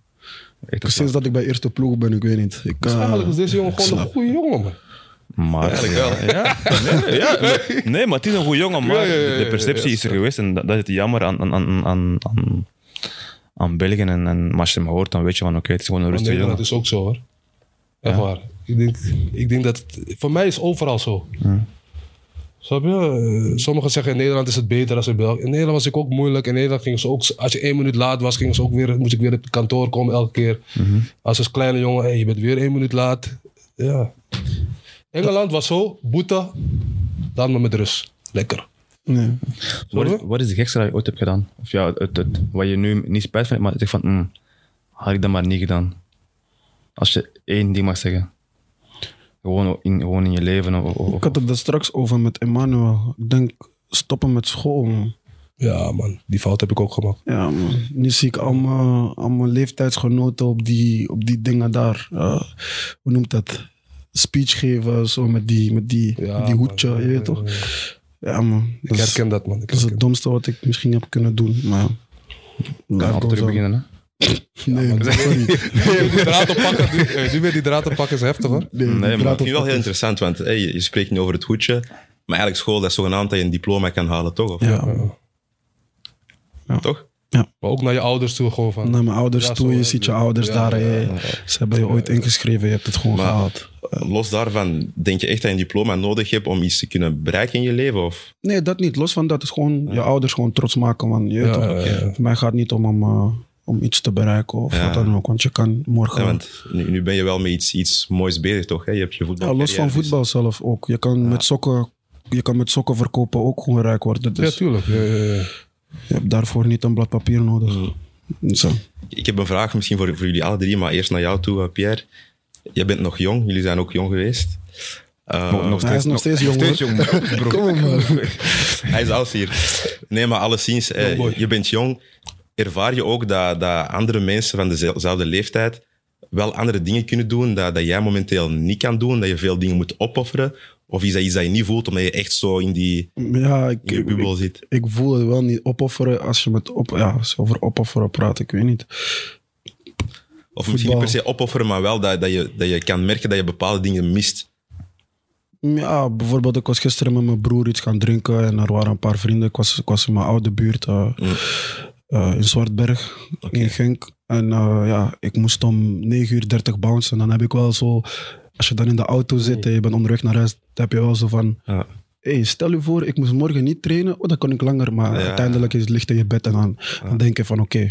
Echt Sinds dat ik bij eerste ploeg ben, ik weet niet. Ik, Dus eh, is deze jongen gewoon een goede jongen, man. Maar, Eigenlijk wel. Ja, nee, ja, nee, maar het is een goede jongen, maar Ja, ja, ja, de perceptie ja, is er geweest en dat, dat is het jammer aan, aan, aan, aan, aan, aan België. En, en als je hem hoort, dan weet je van oké, het is gewoon een rustige jongen. is ook zo, hoor. Echt waar. Ik denk, ik denk dat het, voor mij is overal zo. Snap je? Eh, Sommigen zeggen in Nederland is het beter dan in België. In Nederland was ik ook moeilijk. In Nederland gingen ze ook, als je één minuut laat was, gingen ze ook weer, moest ik weer op het kantoor komen elke keer. Als als kleine jongen, hey, je bent weer één minuut laat. Ja. Engeland was zo, boete, dan maar met rust. Lekker. nee. Wat is, wat is de gekste dat je ooit hebt gedaan? Of ja, het, het, wat je nu niet spijt van hebt, maar je zegt van, mm, had ik dat maar niet gedaan. Als je één ding mag zeggen. Gewoon in, gewoon in je leven. Of, of- Ik had het daar straks over met Emmanuel. Ik denk, stoppen met school, man. Ja, man. Die fout heb ik ook gemaakt. Ja, man. Nu zie ik al mijn, al mijn leeftijdsgenoten op die, op die dingen daar. hoe noemt dat? Speech geven, zo met die, met die, Ja, met die man. hoedje, je weet toch? Ja, man. Ik Dat is, herken dat, man. Ik dat is het domste wat ik misschien heb kunnen doen. Maar altijd goes terug beginnen, hè? Nee, sorry. Nu weer die draad oppakken, nu, eh, nu weer die draad oppakken is heftig, hoor. Nee, maar Ik het wel op- heel interessant, want hey, je, spreekt nu over het hoedje. Maar eigenlijk school, dat is zogenaamd dat je een diploma kan halen, toch? Of, Ja, man. Toch? Maar ook naar je ouders toe gewoon van... naar mijn ouders Ja, toe. zo, Je hè. ziet je ouders Ja, daar. ja, hey, ja, Ze hebben je ooit ingeschreven, je hebt het gewoon gehaald. Los daarvan, denk je echt dat je een diploma nodig hebt om iets te kunnen bereiken in je leven? Of? Nee, dat niet. Los van dat is gewoon je ouders gewoon trots maken. Man. Je Ja, toch? ja, ja. Voor mij gaat niet om, om, eh, om iets te bereiken of Ja. wat dan ook. Want je kan morgen... Ja, want nu, nu ben je wel met iets, iets moois bezig, toch? Hè? Je hebt je voetbal. Ja, los van voetbal zelf ook. Je kan, met sokken, je kan met sokken verkopen ook gewoon rijk worden. Ja, Dus tuurlijk. Ja, ja, ja. Je hebt daarvoor niet een blad papier nodig. Zo. Ik heb een vraag misschien voor, voor jullie alle drie, maar eerst naar jou toe, eh, Pierre. Jij bent nog jong, jullie zijn ook jong geweest. Eh, Nog- nog Hij is nog steeds jong, steeds hoor. jong, bro. Kom op, man. Hij is oud hier. Nee, maar alleszins, eh, je bent jong. Ervaar je ook dat, dat andere mensen van dezelfde leeftijd wel andere dingen kunnen doen dat, dat jij momenteel niet kan doen? Dat je veel dingen moet opofferen? Of is dat iets dat je niet voelt omdat je echt zo in die Ja, ik, in bubbel ik, zit? ik voel het wel niet opofferen als je met op, ja, als je over opofferen praat. Ik weet niet. Of misschien niet per se opofferen, maar wel dat, dat, je, dat je kan merken dat je bepaalde dingen mist. Ja, bijvoorbeeld, ik was gisteren met mijn broer iets gaan drinken en er waren een paar vrienden. Ik was, ik was in mijn oude buurt eh, eh, in Zwartberg, in Genk. En eh, ja, ik moest om 9 uur 30 bouncen. En dan heb ik wel zo, als je dan in de auto zit en je bent onderweg naar huis, dan heb je wel zo van. Ja. Hey, stel je voor, ik moest morgen niet trainen. Oh, dan kan ik langer. Maar Ja. uiteindelijk is het licht in je bed en dan, dan denk je van oké,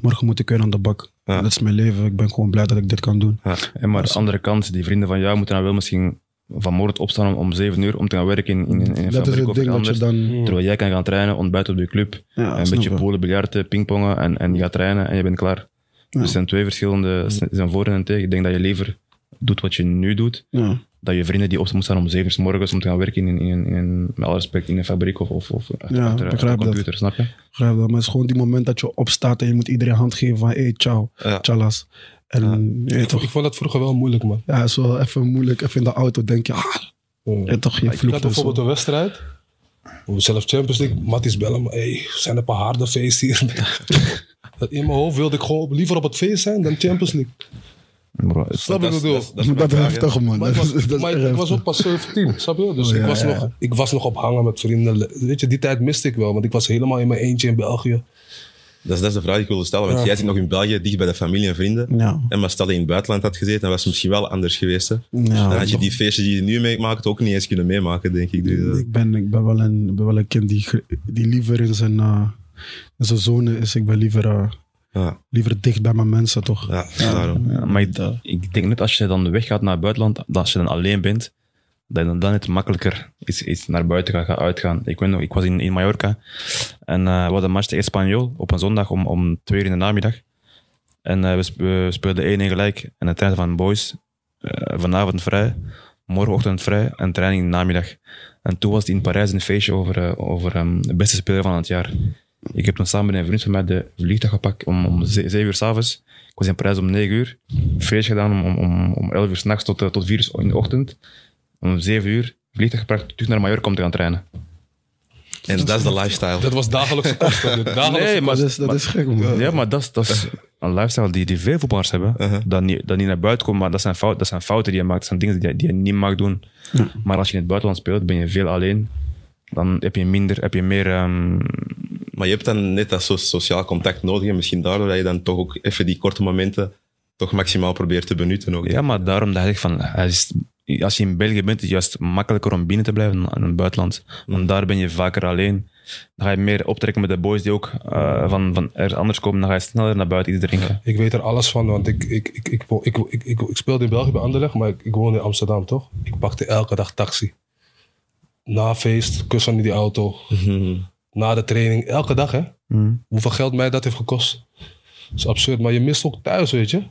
morgen moet ik weer aan de bak. Ja. Dat is mijn leven. Ik ben gewoon blij dat ik dit kan doen. En maar aan de andere kant, die vrienden van jou moeten dan wel misschien vanmorgen opstaan om, om 7 uur om te gaan werken in, in, in een dat is fabriek of ding dat je anders. dan... Terwijl jij kan gaan trainen, ontbijten op de club, Ja, een beetje je. polen, biljarten, pingpongen en, en je gaat trainen en je bent klaar. Dus het zijn twee verschillende, zijn voor en tegen. Ik denk dat je liever doet wat je nu doet, Ja. dat je vrienden die op moeten staan om 7 uur 's morgens om te gaan werken in, in, in, in- met alle respect, in een fabriek of, of, of achter, Ja, achter- de dat. computer, snap je? Begrijp dat, maar het is gewoon die moment dat je opstaat en je moet iedereen hand geven van hey, ciao, Ja. chalas. En toch, Ik vond dat vroeger wel moeilijk, man. ja, het is wel even moeilijk. Even in de auto denk je, ah, je toch, je Ik had bijvoorbeeld zo. een wedstrijd. We zelf Champions League. Matties bellen me. Hey, zijn er een paar harde feesten hier? Dat in mijn hoofd wilde ik gewoon liever op het feest zijn dan Champions League. Bro, Snap ik bedoel? dat is Dat heftig, man. Maar ik Dat was, is- dat is maar echt ik was heftig. ook pas 17, snap je? Dus Oh, ik, ja, was ja, nog, ik was nog op hangen met vrienden. Weet je, die tijd miste ik wel. Want ik was helemaal in mijn eentje in België. Dat is, dat is de vraag die ik wilde stellen. Want Ja. jij zit nog in België, dicht bij de familie en vrienden. Ja, En maar stel dat je in het buitenland had gezeten, dan was het misschien wel anders geweest. Hè? ja, dan had je die feestjes die je nu meemaakt ook niet eens kunnen meemaken, denk ik. Dus, eh, ik, ben, ik ben wel een, ben wel een kind die, die liever in zijn, eh, in zijn zone is. Ik ben liever, eh, ja, liever dicht bij mijn mensen, toch? ja, daarom. Ja, maar ik, ik denk net als je dan weggaat naar het buitenland, dat als je dan alleen bent, dat je dan het makkelijker is, is naar buiten gaan, gaan uitgaan. Ik weet nog, ik was in, in Mallorca en eh, we hadden een match tegen Espanyol op een zondag om, om twee uur in de namiddag. En eh, we, sp- we speelden 1-1 gelijk en de trein van boys, eh, vanavond vrij, morgenochtend vrij en training in de namiddag. En toen was het in Parijs een feestje over, eh, over ehm, de beste speler van het jaar. Ik heb toen samen met een vriend van mij de vliegtuig gepakt om, om ze- zeven uur s'avonds. Ik was in Parijs om negen uur. Feestje gedaan om, om, om, om elf uur s'nachts tot, eh, tot vier uur in de ochtend. Om zeven uur vliegtuig gepakt terug naar Mallorca om te gaan trainen. En dat is de lifestyle. Dat was dagelijkse kosten. Dagelijkse Nee, maar Dat is, dat is gek, man. Ja, maar dat is, dat is een lifestyle die, die veel voetballers hebben. dat, niet, dat niet naar buiten komt, maar dat zijn, fout, dat zijn fouten die je maakt. Dat zijn dingen die, je- die je niet mag doen. Maar als je in het buitenland speelt, ben je veel alleen. Dan heb je minder, heb je meer... ehm, Maar je hebt dan net dat so- sociaal contact nodig. En misschien daardoor dat je dan toch ook even die korte momenten toch maximaal probeert te benutten. Ook. ja, maar daarom dacht ik van... als je in België bent, is het juist makkelijker om binnen te blijven dan in het buitenland. Want daar ben je vaker alleen. Dan ga je meer optrekken met de boys die ook eh, van, van ergens anders komen. Dan ga je sneller naar buiten iets drinken. Ik weet er alles van, want ik, ik, ik, ik, wo- ik, ik, ik, ik speelde in België bij Anderlecht, maar ik, ik woonde in Amsterdam, toch? Ik pakte elke dag taxi. Na feest, kussen in die auto. Mhm. Na de training, elke dag, hè? Hoeveel geld mij dat heeft gekost. Dat is absurd, maar je mist ook thuis, weet je?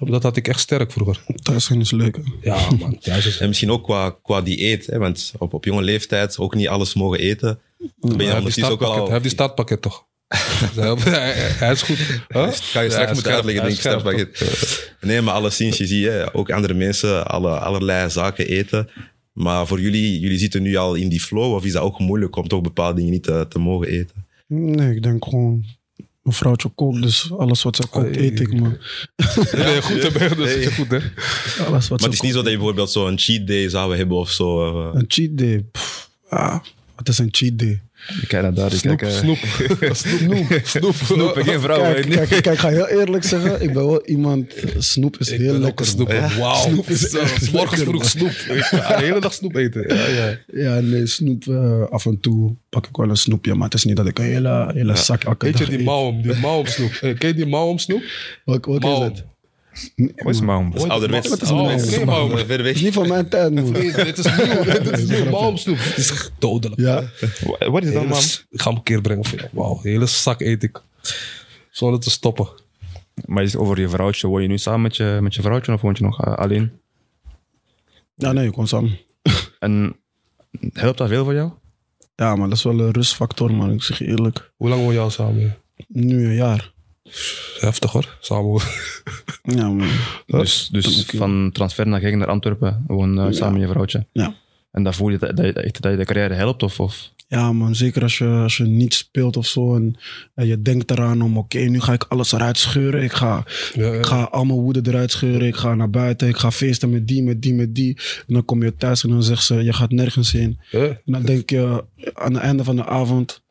Dat had ik echt sterk vroeger. Thuis zijn is leuk. hè. Ja, man, thuis is En misschien ook qua, qua dieet. Hè, want op, op jonge leeftijd ook niet alles mogen eten. Dan ben je ondertussen ook startpakket, al... hij heeft die startpakket toch? hij, hij is goed. Huh? Ga je straks Ja, moeten uitleggen, denk ik. startpakket. Nee, maar alleszins, je ziet hè, ook andere mensen alle, allerlei zaken eten. Maar voor jullie, jullie zitten nu al in die flow. Of is dat ook moeilijk om toch bepaalde dingen niet te, te mogen eten? Nee, ik denk gewoon... Mijn vrouwtje kookt, dus alles wat ze kookt, eet ik. Maar Ben je goed, dus Hey. goed, hè? alles wat Maar het is niet zo dat je bijvoorbeeld zo'n cheat day zou hebben of zo. eh. Een cheat day. pff, ah, wat is een cheat day? Kijk naar daar. Ik Snoep, kijk, eh, snoep. Snoep. Snoep. Snoep, geen vrouw. Kijk, kijk, kijk, ik ga heel eerlijk zeggen. Ik ben wel iemand... Snoep is Ik heel lekker. snoep. man. Wauw. Snoep is Zo, echt Morgens lekker, vroeg man. snoep. Ik ga de hele dag snoep eten. Ja, ja. Ja, nee, snoep. eh, af en toe pak ik wel een snoepje. Maar het is niet dat ik een hele, hele zak elke Weet je dag die eet. mouwom, die mouwom snoep? Eh, Ken je die mouwom snoep? Welke, welke is het? Wat is mouwom? Dat is ouderwets. Wat is mouwom. Ver Het weg. is niet van mijn tijd, man. Dit is nieuw. Dit is nieuw. Het is dodelijk. Ja, Wat is het dan, Hele man? Ik ga hem een keer brengen. Wauw, hele zak eet ik. Zonder te stoppen. Maar is het over je vrouwtje? Woon je nu samen met je, met je vrouwtje of woon je nog eh, alleen? ja nee, gewoon samen. En helpt dat veel voor jou? Ja, maar dat is wel een rustfactor, man. Ik zeg je eerlijk. Hoe lang woon je al samen? Nu een jaar. Heftig hoor. Samen. Ja, man. Dus, dus van transfer naar Genk naar Antwerpen, gewoon eh, samen met je vrouwtje. Ja. En dan voel je dat, dat, dat je de carrière helpt? Of, of? Ja, man. Zeker als je, als je niet speelt of zo. En, en je denkt eraan om, oké, nu ga ik alles eruit scheuren. Ik ga, Ja, ik ga al mijn woede eruit scheuren. Ik ga naar buiten. Ik ga feesten met die, met die, met die. En dan kom je thuis en dan zegt ze, je gaat nergens heen. Ja. En dan denk je aan het einde van de avond,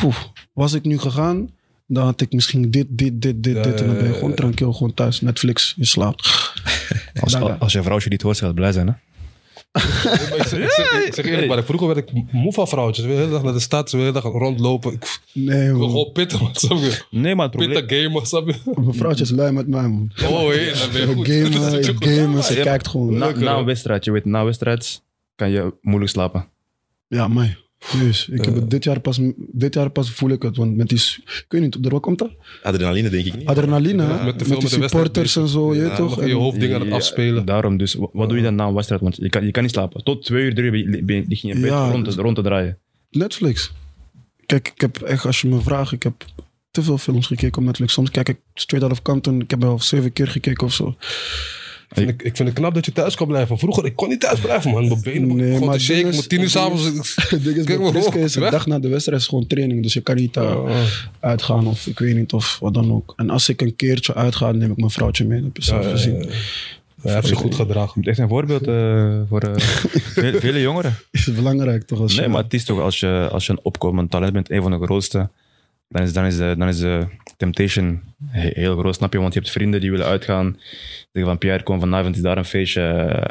"Poeh, was ik nu gegaan, dan had ik misschien dit, dit, dit, dit, dit. En dan ben je gewoon ja. tranquil, gewoon thuis, Netflix, je slaapt. Als, als je vrouwtje dit hoort, gaat blij zijn. Hè? Ik zeg, ik zeg- ik zeg eerlijk, maar vroeger werd ik moe van vrouwtjes. Wil de hele dag naar de stad, wil de hele dag rondlopen. Ik Nee, wil gewoon pitten, man. Snap je? Nee, maar het probleem... Pitten gamen, snap je? Mijn vrouwtje is lui met mij, man. Oh, hé, dan ben je goed. Gamen, gamen, ze kijkt gewoon. Na, Lekker, na een wedstrijd, je weet, na een wedstrijd kan je moeilijk slapen. Ja, mij. Dus ik heb het dit jaar pas, dit jaar pas voel ik het, want met die, ik weet niet, door wat komt dat? Adrenaline, denk ik niet. Adrenaline, Ja, met die de supporters en zo, je toch? Je En- hoofddingen aan het Ja, afspelen. Daarom, dus wa- wat doe je dan na een wedstrijd? Want je kan, je kan niet slapen. Tot twee uur, drie uur ben je- in je bed Ja, rond, te, rond te draaien. Netflix. Kijk, ik heb echt, als je me vraagt, ik heb te veel films gekeken op Netflix. Soms kijk ik Straight Out of Compton, ik heb wel zeven keer gekeken of zo. Ik vind, ik, ik vind het knap dat je thuis kan blijven. Vroeger, ik kon niet thuis blijven, man. Mijn benen Nee, maar te shaken. ding is- Om tien uur het s'avonds... Het ding is, Priske is de dag na de wedstrijd is gewoon training. Dus je kan niet uh, Ah. uitgaan of ik weet niet of wat dan ook. En als ik een keertje uitga, neem ik mijn vrouwtje mee. Dat heb je zelf gezien. Hij heeft zich goed gedragen. Je bent echt een voorbeeld eh, voor eh, vele jongeren. Is belangrijk toch? Als Nee, je, maar het is toch als je, als je een opkomend talent bent, een van de grootste, dan is, dan is, dan is de temptation he- heel groot, snap je? Want je hebt vrienden die willen uitgaan. Zeggen van Pierre, kom vanavond, is daar een feestje.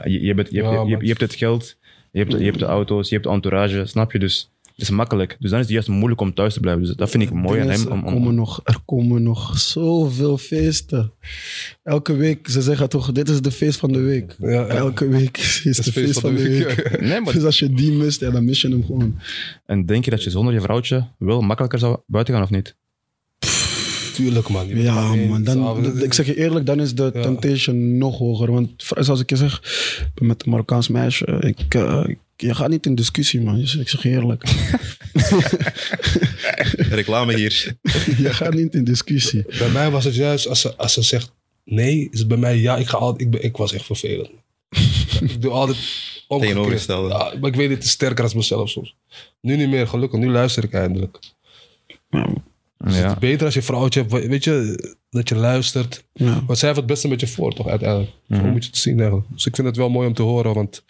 Je, je, hebt, je, hebt, Ja, je, je, maar- hebt het geld, je hebt, je hebt de auto's, je hebt de entourage, snap je? Dus het is makkelijk. Dus dan is het juist moeilijk om thuis te blijven. Dus dat vind ik mooi aan hem. Om, er, om, komen nog, er komen nog zoveel feesten. Elke week, ze zeggen toch, dit is de feest van de week. Ja, ja. Elke week is de feest, van de week. Nee, maar, Dus als je die mist, ja, dan mis je hem gewoon. en denk je dat je zonder je vrouwtje wel makkelijker zou buiten gaan of niet? Tuurlijk, man. Je Ja, man. Dan, ik zeg je eerlijk, dan is de Ja. temptation nog hoger. Want zoals ik je zeg, met een Marokkaans meisje. Ik, eh, je gaat niet in discussie, man. Dus ik zeg je eerlijk. Reclame hier. Je gaat niet in discussie. Bij mij was het juist, als ze, als ze zegt nee, is het bij mij ja. Ik, ga altijd, ik, ben, ik was echt vervelend. ik doe altijd omgekeerd. Tegenovergestelde. Ja, maar ik weet het sterker als mezelf soms. Nu niet meer, gelukkig. Nu luister ik eindelijk. Ja. Beter als je vrouwtje hebt, weet je, dat je luistert. Ja. Want zij heeft het beste met je voor, toch, uiteindelijk. Zo Mhm. moet je het zien eigenlijk. Dus ik vind het wel mooi om te horen, want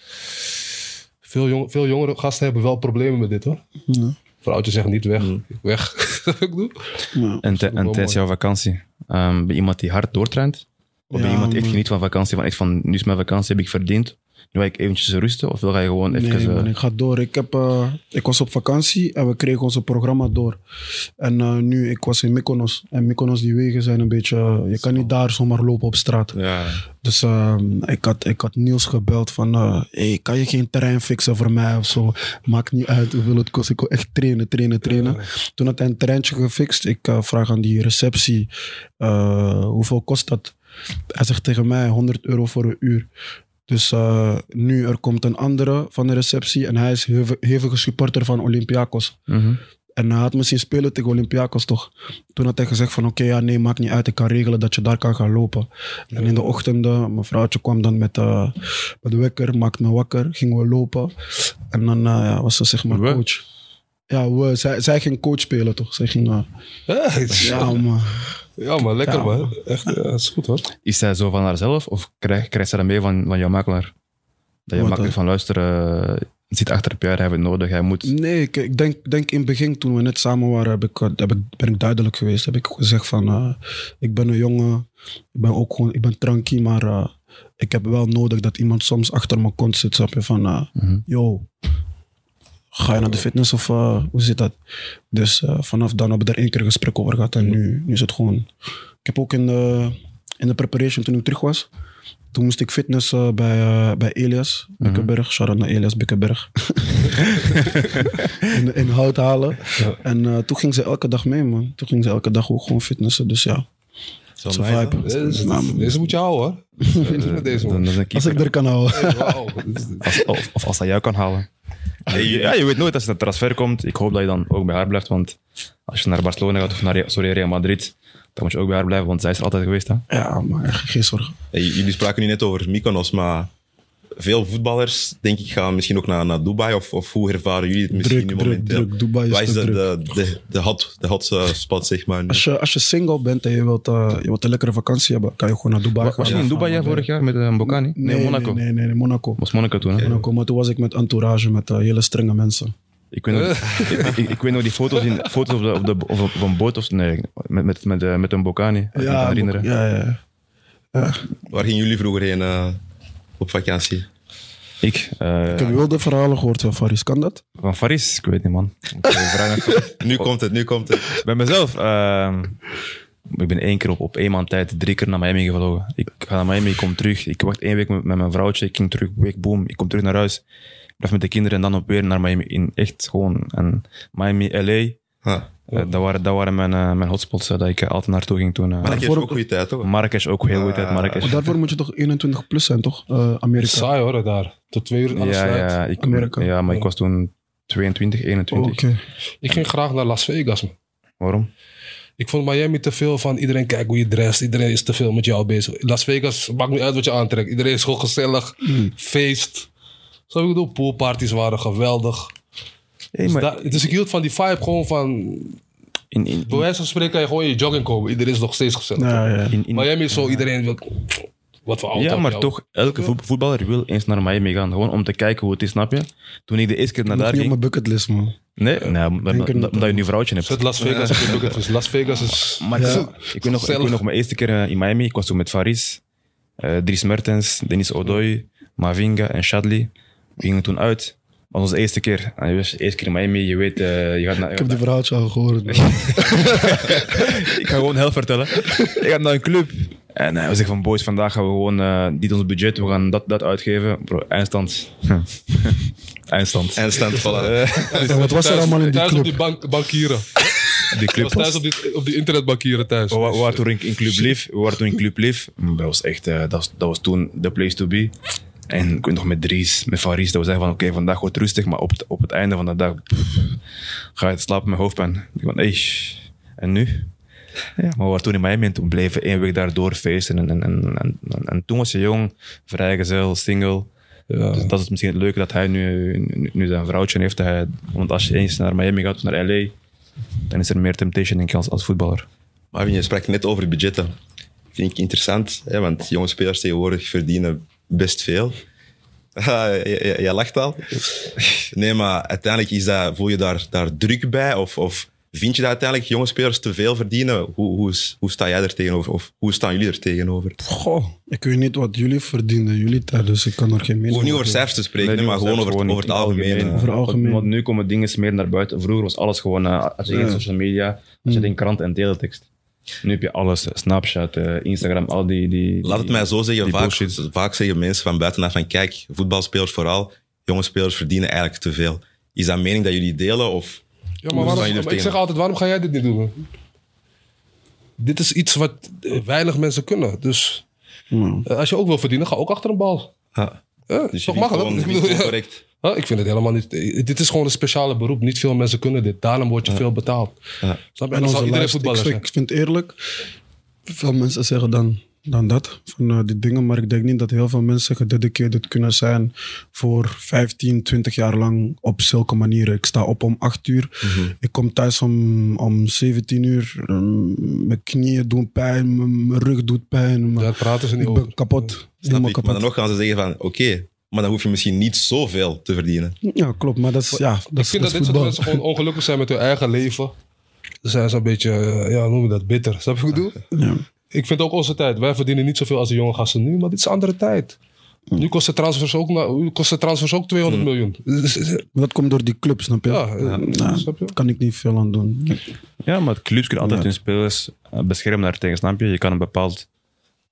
veel, jong, veel jongere gasten hebben wel problemen met dit, hoor. Ja. Vrouwtje zegt niet weg, ik weg. Ik doe. Ja. En, te- tijdens jouw vakantie, ehm ben je iemand die hard doortraint? Of ben je Ja, iemand die echt geniet van vakantie? Van echt van, nu is mijn vakantie, heb ik verdiend. Nu ga ik eventjes rusten? Of wil je gewoon even... Nee, eh, man, ik ga door. Ik, heb, eh, ik was op vakantie en we kregen ons programma door. En eh, nu, ik was in Mykonos. En Mykonos, die wegen zijn een beetje... je kan niet daar zomaar lopen op straat. Ja. Dus eh, ik, had, ik had Niels gebeld van... hey, kan je geen terrein fixen voor mij of zo? Maakt niet uit hoeveel het kost. Ik wil echt trainen, trainen, trainen. Toen had hij een terreintje gefixt. Ik vraag aan die receptie... hoeveel kost dat? Hij zegt tegen mij 100 euro voor een uur. Dus eh, nu er komt een andere van de receptie en hij is heve- hevige supporter van Olympiakos. mhm. En hij had me zien spelen tegen Olympiakos toch. Toen had hij gezegd van oké, ja nee, maakt niet uit. Ik kan regelen dat je daar kan gaan lopen. En in de ochtenden, mijn vrouwtje kwam dan met, eh, met de wekker, maakte me wakker, gingen we lopen. En dan eh, ja, was ze zeg maar We? coach. Ja, we, zij, zij ging coach spelen toch. Zij ging, Ja, ja man. Ja, maar lekker Ja, man. Echt, ja, dat is goed hoor. Is zij zo van haarzelf? Of krijg, krijgt zij dat mee van, van jouw makelaar? Dat je makkelijk van luisteren, eh, zit achter op jou, hij heeft het nodig, hij moet... Nee, ik, ik denk, denk in het begin, toen we net samen waren, heb ik, eh, heb ik, ben ik duidelijk geweest. Heb ik gezegd van, eh, ik ben een jongen, ik ben ook gewoon, ik ben tranquil, maar eh, ik heb wel nodig dat iemand soms achter mijn kont zit, snap je, van, eh, Mhm. yo, ga je naar de fitness of eh, hoe zit dat? Dus eh, vanaf dan hebben we er één keer een gesprek over gehad en nu, nu is het gewoon... Ik heb ook in de, in de preparation, toen ik terug was, toen moest ik fitness eh, bij, eh, bij Elias Bikkenberg. Shout-out naar Elias Bikkenberg. in, in hout halen. En eh, toen ging ze elke dag mee, man. Toen ging ze elke dag ook gewoon fitnessen. Dus ja, Zo zo vibe. Deze, Nou, deze moet je houden hoor. Deze Dan als ik er kan houden. Als, of, of als hij jou kan halen. Ja, je weet nooit als het transfer komt. Ik hoop dat je dan ook bij haar blijft. Want als je naar Barcelona gaat of naar sorry, Real Madrid, dan moet je ook bij haar blijven. Want zij is er altijd geweest. Hè? Ja, maar geen zorgen. Hey, jullie spraken nu net over Mykonos, maar veel voetballers, denk ik, gaan misschien ook naar, naar Dubai. Of, of hoe ervaren jullie het misschien Druk, nu druk, momenteel? druk. Dubai is Waar is de, druk. de, de, de hot, de hot eh, spot, zeg maar? nu? Als je, als je single bent en je wilt, eh, je wilt een lekkere vakantie hebben, kan je gewoon naar Dubai gaan. Was je in Dubai ja, vorig jaar met uh, Bocani? Nee, Monaco. Nee, nee, nee, Monaco. Was Monaco toen, hè? Monaco. Maar toen was ik met entourage, met eh, hele strenge mensen. Ik weet, nog, ik, ik, ik weet nog die foto's, in, foto's op, de, op, de, of op een boot of nee, met, met, met, met een Bocani. Als ik me kan herinneren. ja, ja. ja. Waar gingen jullie vroeger heen eh, op vakantie? Ik, eh, Ik heb wilde verhalen gehoord van Faris. Kan dat? van Faris, ik weet niet man. Ik, eh, Nu komt het, nu komt het. Bij mezelf, ehm, ik ben één keer op, op één maand tijd drie keer naar Miami gevlogen. Ik ga naar Miami, ik kom terug. Ik wacht één week met, met mijn vrouwtje, ik ging terug, week boom, ik kom terug naar huis. Ik blijf met de kinderen en dan op weer naar Miami. In echt gewoon, en Miami, LA, Huh. Eh, dat, waren, dat waren mijn, eh, mijn hotspots eh, dat ik altijd naartoe ging toen. eh. Is voor- ook goede tijd, toch? Marrakesh ook heel goed uit, Marrakesh. Maar daarvoor moet je toch 21 plus zijn, toch? Eh, Amerika. Saai hoor, daar. Tot twee uur alles Ja, ja, ik, Amerika. ja, maar ik was toen 22, 21. Oké. Ik ging graag naar Las Vegas. Man. Waarom? Ik vond Miami te veel van iedereen kijkt hoe je drest. Iedereen is te veel met jou bezig. Las Vegas maakt niet uit wat je aantrekt. Iedereen is gewoon gezellig. Hmm. Feest. Zo ik bedoel, poolparties waren geweldig. Hey, Dus, maar dus ik hield van die vibe gewoon van... in, in, Bij wijze van spreken kan je gewoon in je jogging komen. Iedereen is nog steeds gezellig. Ja, ja. in, in, Miami is zo, iedereen wil... Wat voor auto Ja, maar toch, elke voet- voetballer wil eens naar Miami gaan. Gewoon om te kijken hoe het is, snap je? Toen ik de eerste keer naar daar niet op ging... mijn bucketlist, man. Nee, nee omdat, niet omdat je nu een vrouwtje hebt. Zet Las Vegas op je bucketlist. Las Vegas is... Maar ik, Ja. weet nog- ik, weet nog, ik weet nog mijn eerste keer eh, in Miami. Ik was toen met Faris, eh, Dries Mertens, Dennis Odoy, Mavinga en Shadley. We gingen toen uit. Dat was onze eerste keer. En je de eerste keer in Miami, je weet, eh, je gaat naar... Ik heb die verhaaltje al gehoord. ik ga gewoon heel vertellen. ik ga naar een club. En eh, we zeggen van, boys, vandaag gaan we gewoon... eh dit ons budget, we gaan dat, dat uitgeven. Bro, eindstand. eindstand. En stand, voilà. Ja, wat was er allemaal in die thuis op club? die bank, bankieren. die club was thuis op die, op die internetbankieren thuis. We, wa- we waren toen in, in Club Lief. We waren toen in Club Lief. Dat was echt, eh, dat, was, dat was toen the place to be. En ik weet nog met Dries, met Faris, dat we zeggen van oké, vandaag wordt het rustig, maar op het, op het einde van de dag pff, ga je slapen met hoofdpijn. Ik van, hey, en nu? Ja, maar we waren toen in Miami en toen bleven één week daardoor feesten. En, en, en, en, en toen was je jong, vrijgezel, single. Ja. Dus dat is misschien het leuke dat hij nu, nu, nu zijn vrouwtje heeft. Hij, want als je eens naar Miami gaat of naar LA, dan is er meer temptation denk ik als, als voetballer. Maar je sprak net over budgetten. Vind ik interessant, hè, want jonge spelers tegenwoordig verdienen best veel. Jij lacht al. Nee, maar uiteindelijk is dat, voel je daar, daar druk bij? Of, of vind je dat uiteindelijk jonge spelers te veel verdienen? Hoe, hoe, hoe sta jij er tegenover? Of hoe staan jullie er tegenover? Goh, ik weet niet wat jullie verdienen, jullie tijd, dus ik kan er geen We mening hoeven niet over over cijfers te spreken, Nee, maar gewoon over, over het algemeen. algemeen. Over het algemeen. Want nu komen dingen meer naar buiten. Vroeger was alles gewoon, eh, als je geen Ja. social media, als je in krant en teletext. Nu heb je alles, Snapchat, eh, Instagram, al die... die Laat het die- mij zo zeggen, vaak, bullshit. vaak zeggen mensen van buitenaf van kijk, voetbalspelers vooral, jonge spelers verdienen eigenlijk te veel. Is dat een mening dat jullie delen? Of Ja, maar waarom, maar ik zeg altijd, waarom ga jij dit niet doen? Dit is iets wat eh, weinig mensen kunnen. Dus Ja. eh, als je ook wil verdienen, ga ook achter een bal. Ja. Ja, Dus is je toch makkelijk? ja. gewoon correct. Huh? Ik vind het helemaal niet. eh, Dit is gewoon een speciale beroep. Niet veel mensen kunnen dit. Daarom word je veel betaald. Ja. Snap je? En En dan zal onze iedereen lijst, ik, voetballer zijn. ik vind eerlijk, veel mensen zeggen dan, dan dat, van eh, die dingen. Maar ik denk niet dat heel veel mensen gededicated kunnen zijn voor 15, 20 jaar lang op zulke manieren. Ik sta op om 8 uur, ik kom thuis om, om 17 uur. Mm, mijn knieën doen pijn, mijn rug doet pijn. maar Daar praten ze niet ik over. ben kapot. Snap ik. Maar dan nog gaan ze zeggen van oké, maar dan hoef je misschien niet zoveel te verdienen. Ja, klopt. Maar dat is, ja, dat Ik is, vind dat dat dit soort mensen gewoon ongelukkig zijn met hun eigen leven. Dan zijn ze een beetje, eh, ja, noem je dat, bitter. Snap je wat ik bedoel? Ja. Ik vind ook onze tijd. Wij verdienen niet zoveel als de jonge gasten nu, maar dit is een andere tijd. Nu kosten transfers ook, nu kosten transfers ook 200 miljoen. Dus, eh, Maar dat komt door die club, snap je? Ja, eh, Nou, snap je? kan ik niet veel aan doen. Ja, maar clubs kunnen altijd Ja. hun spelers eh, beschermen daartegen, snap je? Je kan een bepaald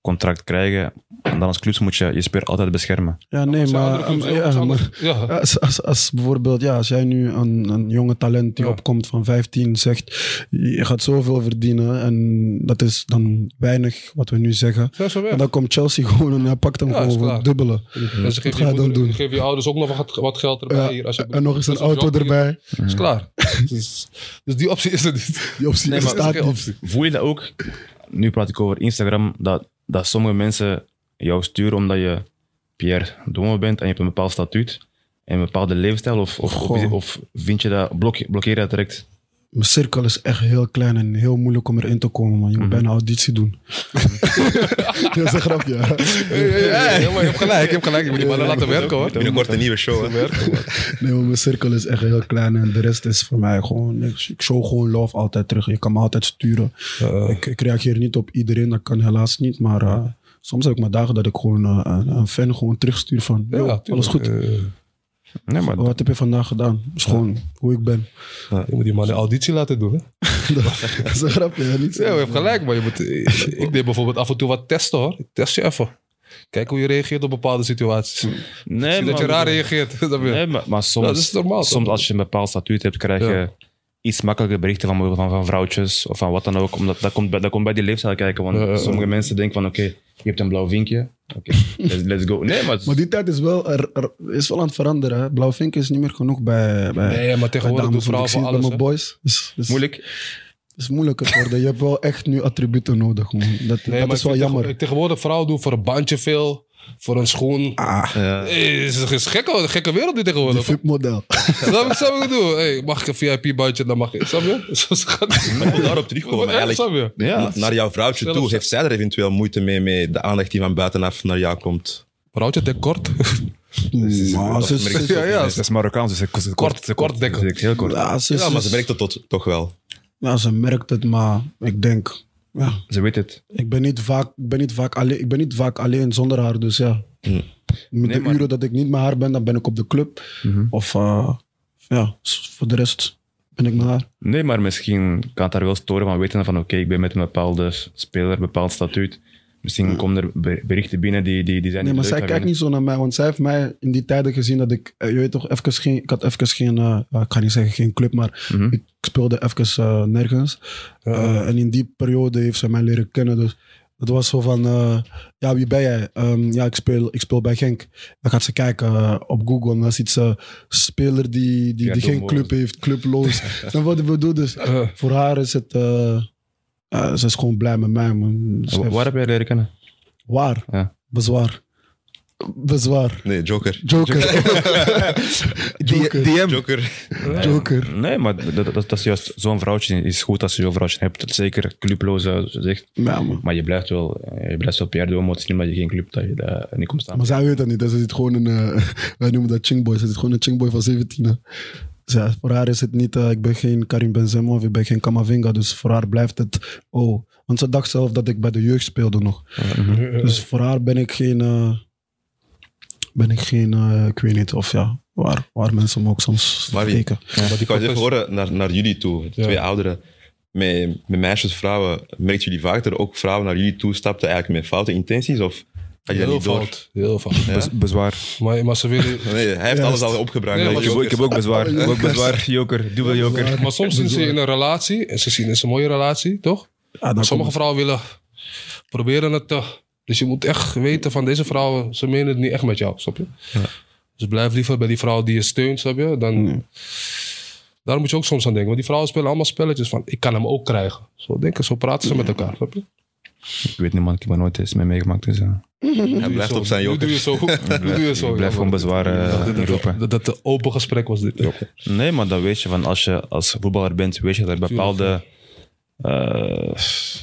contract krijgen en dan als clubs moet je je speler altijd beschermen. Ja, nee, maar, clubs um, ook ja, maar als, als, als bijvoorbeeld, ja, als jij nu een, een jonge talent die Ja. opkomt van 15 zegt, je gaat zoveel verdienen en dat is dan weinig wat we nu zeggen. En dan komt Chelsea gewoon en hij pakt hem gewoon voor dubbele. Geven ga je dan moeder- doen? geven je ouders ook nog wat, wat geld erbij. Ja, hier, als je en nog eens een dus auto hier, erbij. Is klaar. dus, dus die optie is er niet. Die optie Nee, maar bestaat niet. optie. Voel je dat ook? Nu praat ik over Instagram, dat, dat sommige mensen jou sturen omdat je Pierre Domo bent en je hebt een bepaald statuut en een bepaalde levensstijl? Of, of, of, vind je dat, blok, blokkeer je dat direct? Mijn cirkel is echt heel klein en heel moeilijk om erin te komen, man. Je moet bijna auditie doen. dat is een grapje. ja. Ja, maar je hebt gelijk, je hebt gelijk. Je moet die mannen laten werken hoor. Binnenkort een nieuwe show. Hè? Nee, maar mijn cirkel is echt heel klein en de rest is voor mij gewoon. Ik show gewoon love altijd terug. Je kan me altijd sturen. ik, ik reageer niet op iedereen, dat kan helaas niet. Maar eh, soms heb ik mijn dagen dat ik gewoon eh, een, een fan gewoon terugstuur van... Ja, "Yo, tuurlijk. alles goed. Nee, maar Wat heb je vandaag gedaan? Dat is gewoon hoe ik ben. je moet die mannen auditie laten doen. Hè? dat is een grapje. hè, Niet zo. Ja, je hebt gelijk, maar je moet, ik deed bijvoorbeeld af en toe wat testen hoor. Ik test je even. Kijk hoe je reageert op bepaalde situaties. nee, Zie dat je maar- raar reageert. Nee, maar, maar soms, Ja, dat is normaal, soms als je een bepaald statuut hebt, krijg je Ja. Iets makkelijker berichten van, bijvoorbeeld van, van vrouwtjes of van wat dan ook. Omdat dat komt bij, dat komt bij die leefstijl kijken. Want ja, ja. sommige mensen denken van, oké, je hebt een blauw vinkje. Oké, let's, let's go. Nee, maar, Maar die tijd is wel, er, er is wel aan het veranderen. Hè. Blauwvink is niet meer genoeg bij, bij, Nee, maar tegenwoordig ik zie voor bij alles. mijn boys. is, is, moeilijk. is moeilijker geworden. Je hebt wel echt nu attributen nodig. Man. Dat, Nee, dat is wel jammer. tegen- Tegenwoordig vrouwen doen voor een bandje veel. Voor een schoen. Ah, Ja. Hey, het is een gekke, een gekke wereld die tegenwoordig. VIP-model. Snap je snap je wat ik bedoel? Hey, mag ik een VIP-bandje? Dan mag ik. Snap je? Gaat het. Ik wil daarop terugkomen. Eigenlijk, snap je? Ja, na- naar jouw vrouwtje toe, heeft zij er eventueel moeite mee, met de aandacht die van buitenaf naar jou komt? Vrouwtje, dek kort. Maar ze is- Ja, ja. Het is Marokkaans, dus het is Kort, kort, kort dekken. Dus Heel kort. ja, ze is- Ja, maar ze merkt het tot, toch wel. ja, ze merkt het, maar ik denk... Ja, Ze weet het. ik ben niet vaak, ik ben niet vaak, alleen, ik ben niet vaak alleen zonder haar, dus ja. Hm. Met Nee, de maar- uren dat ik niet met haar ben, dan ben ik op de club. Of eh, ja, voor de rest ben ik met haar. Nee, maar misschien kan het daar wel storen van weten van oké, ik ben met een bepaalde speler, een bepaald statuut. Misschien komen er ber- berichten binnen die, die, die zijn Nee, maar zij kijkt niet zo naar mij, want zij heeft mij in die tijden gezien dat ik, eh, je weet toch, even geen, ik had even geen, ja, ik ga niet zeggen geen club, maar Mhm. ik speelde even eh, nergens. En in die periode heeft zij mij leren kennen, dus Dat was zo van, ja, wie ben jij? Ehm, ja, ik speel, ik speel bij Genk. Dan gaat ze kijken op Google en dan ziet ze speler die, die, geen club heeft, clubloos. en wat ik bedoel, dus voor haar is het, eh, ze is gewoon blij met mij, man. Waar heb jij leren kennen? Waar? Ja. Bezwaar. Bezwaar. Nee, Joker. Joker. Joker. DM. Joker. Joker. Nee, maar dat, dat, dat is juist zo'n vrouwtje is goed als je zo'n vrouwtje hebt. Zeker je zegt. Ja, man. Maar je blijft wel, je blijft wel Pierre Duomo. Het is niet omdat je geen club dat je daar niet komt staan. Maar zij weet dat niet. Ze zit gewoon een, eh, wij noemen dat chingboy. Ze zit gewoon een chingboy van 17. Ja, voor haar is het niet, eh, ik ben geen Karim Benzema of ik ben geen Kamavinga. Dus voor haar blijft het, oh. Want ze dacht zelf dat ik bij de jeugd speelde nog. Dus voor haar ben ik geen, eh, ben ik geen, eh, ik weet niet of ja, waar, waar mensen me ook soms Maar steken. Ik wou even horen naar, naar jullie toe, de Ja. twee ouderen. Met, met meisjes, vrouwen, merken jullie vaak dat er ook vrouwen naar jullie toe stapten eigenlijk met foute intenties? Of had je dat Heel niet door? fout. Heel fout. Ja? Bez- bezwaar. Maar, maar ze willen... Nee, hij heeft alles al opgebruikt. Nee, Ik heb, ook- Joker. ik heb ook bezwaar. Ik heb ook bezwaar. Joker, dubbel joker. Maar soms zien ze in een relatie, en ze zien het is een mooie relatie, toch? Dan Sommige vrouwen willen proberen het te. Dus je moet echt weten van deze vrouwen, ze menen het niet echt met jou, snap je? Dus blijf liever bij die vrouw die je steunt, snap je? Dan, Daar moet je ook soms aan denken. Want die vrouwen spelen allemaal spelletjes van, ik kan hem ook krijgen. Zo denken, zo praten ze met elkaar, snap je? Ik weet niet man, ik heb er nooit eens mee meegemaakt. Dus, ja. Hij blijft op zijn Nu doe joker. je zo. Doe je zo. Ik blijf gewoon bezwaar eh, Dat- dat-. Dat, een open gesprek was dit. Nee, maar dan weet je van als je als voetballer bent, weet je dat er bepaalde eh,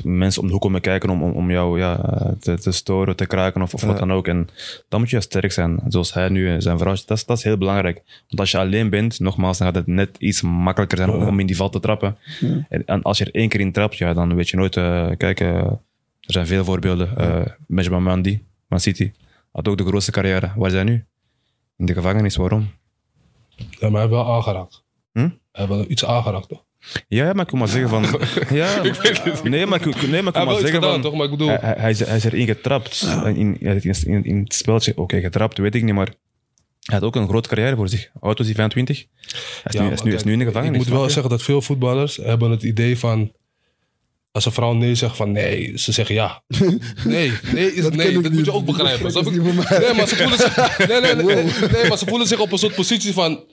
mensen om de hoek komen kijken om, om, om jou ja, te, te storen, te kraken of, of wat dan ook. En dan moet je sterk zijn, zoals hij nu en zijn vrouw. Dat is, dat is heel belangrijk. Want als je alleen bent, nogmaals, dan gaat het net iets makkelijker zijn om, om in die val te trappen. En, en als je er één keer in trapt, ja, dan weet je nooit. eh kijk, eh, er zijn veel voorbeelden. Uh, Benjamin Mandy, Man City, had ook de grootste carrière. Waar hij nu? In de gevangenis, waarom? Ja, maar hij heeft wel aangeraakt. Hm? Hij heeft wel iets aangeraakt, toch? Ja, maar ik wil maar zeggen van... Ja, nee, maar ik, nee, maar ik wil maar zeggen gedaan, van... toch? Maar ik bedoel... Hij, hij, is, hij is erin getrapt. In, in, in, in het spelletje. Oké, getrapt, weet ik niet, maar... Hij had ook een grote carrière voor zich. Oud was hij 25? Hij is, Ja, nu, is, nu, is nu in de gevangenis. Ik moet wel zeggen dat veel voetballers hebben het idee van... Als een vrouw nee zegt van nee, ze zeggen ja. Nee, nee is Dat nee. Dat moet je ook begrijpen. Dat. Nee, maar ze voelen zich, nee, nee, nee, nee, nee, maar ze voelen zich op een soort positie van...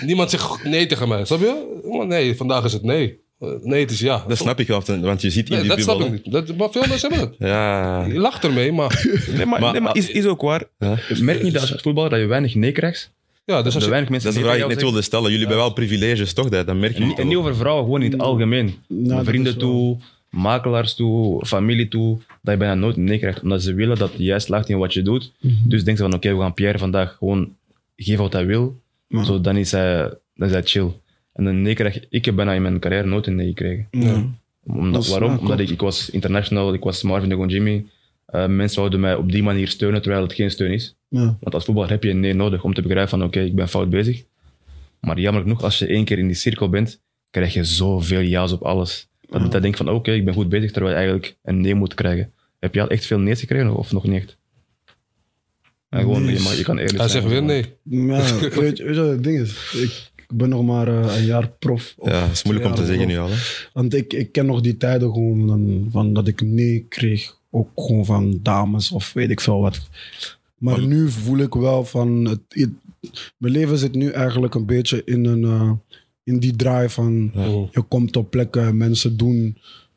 Niemand zegt nee tegen mij, snap je? Maar nee, vandaag is het nee. Eh, Nee, het is ja. Dat snap ik wel, want je ziet in Nee, die dat snap ik niet. Dat, maar veel mensen hebben het. Ja. Je lacht ermee, maar... Nee, maar, Maar- nee, maar is, is ook waar. Ja. Merk niet dat als voetballer dat je weinig nee krijgt? Ja, dus als Dat je, weinig mensen Dat is de vraag die ik net wilde stellen. Jullie hebben wel privileges, toch? Dat, dat merk je En, niet. niet- en niet over vrouwen, gewoon in het algemeen. Nou, Vrienden wel- toe, makelaars toe, familie toe. Dat je bijna nooit nee krijgt. Omdat ze willen dat je juist lacht in wat je doet. Mhm. Dus denk ze van, oké, we gaan Pierre vandaag gewoon geven wat hij wil. Ja. Zo, dan, is hij, dan is hij chill. En een nee krijg ik heb bijna in mijn carrière nooit een nee gekregen. Ja. Omdat, Dat is- waarom? ja, Omdat klopt. ik, ik was international, ik was Marvin de Jimmy. Eh, mensen wouden mij op die manier steunen, terwijl het geen steun is. Ja. Want als voetballer heb je een nee nodig om te begrijpen van oké, ik ben fout bezig. Maar jammer genoeg, als je één keer in die cirkel bent, krijg je zoveel ja's op alles. Dat, dat je denkt van oké, ik ben goed bezig, terwijl je eigenlijk een nee moet krijgen. Heb je al echt veel nee's gekregen of nog niet echt? En gewoon, je, mag, je kan eerlijk hij zijn. zegt weer nee. Ja, weet, je- weet je wat het ding is? Ik, ik ben nog maar eh, een jaar prof. Of Ja, dat is moeilijk om te zeggen nu al. Hè. Want ik, ik ken nog die tijden gewoon dan, van dat ik nee kreeg. Ook gewoon van dames of weet ik veel wat. Maar nu voel ik wel van... Het, het- mijn leven zit nu eigenlijk een beetje in, een, eh, in die draai van... Je komt op plekken, mensen doen,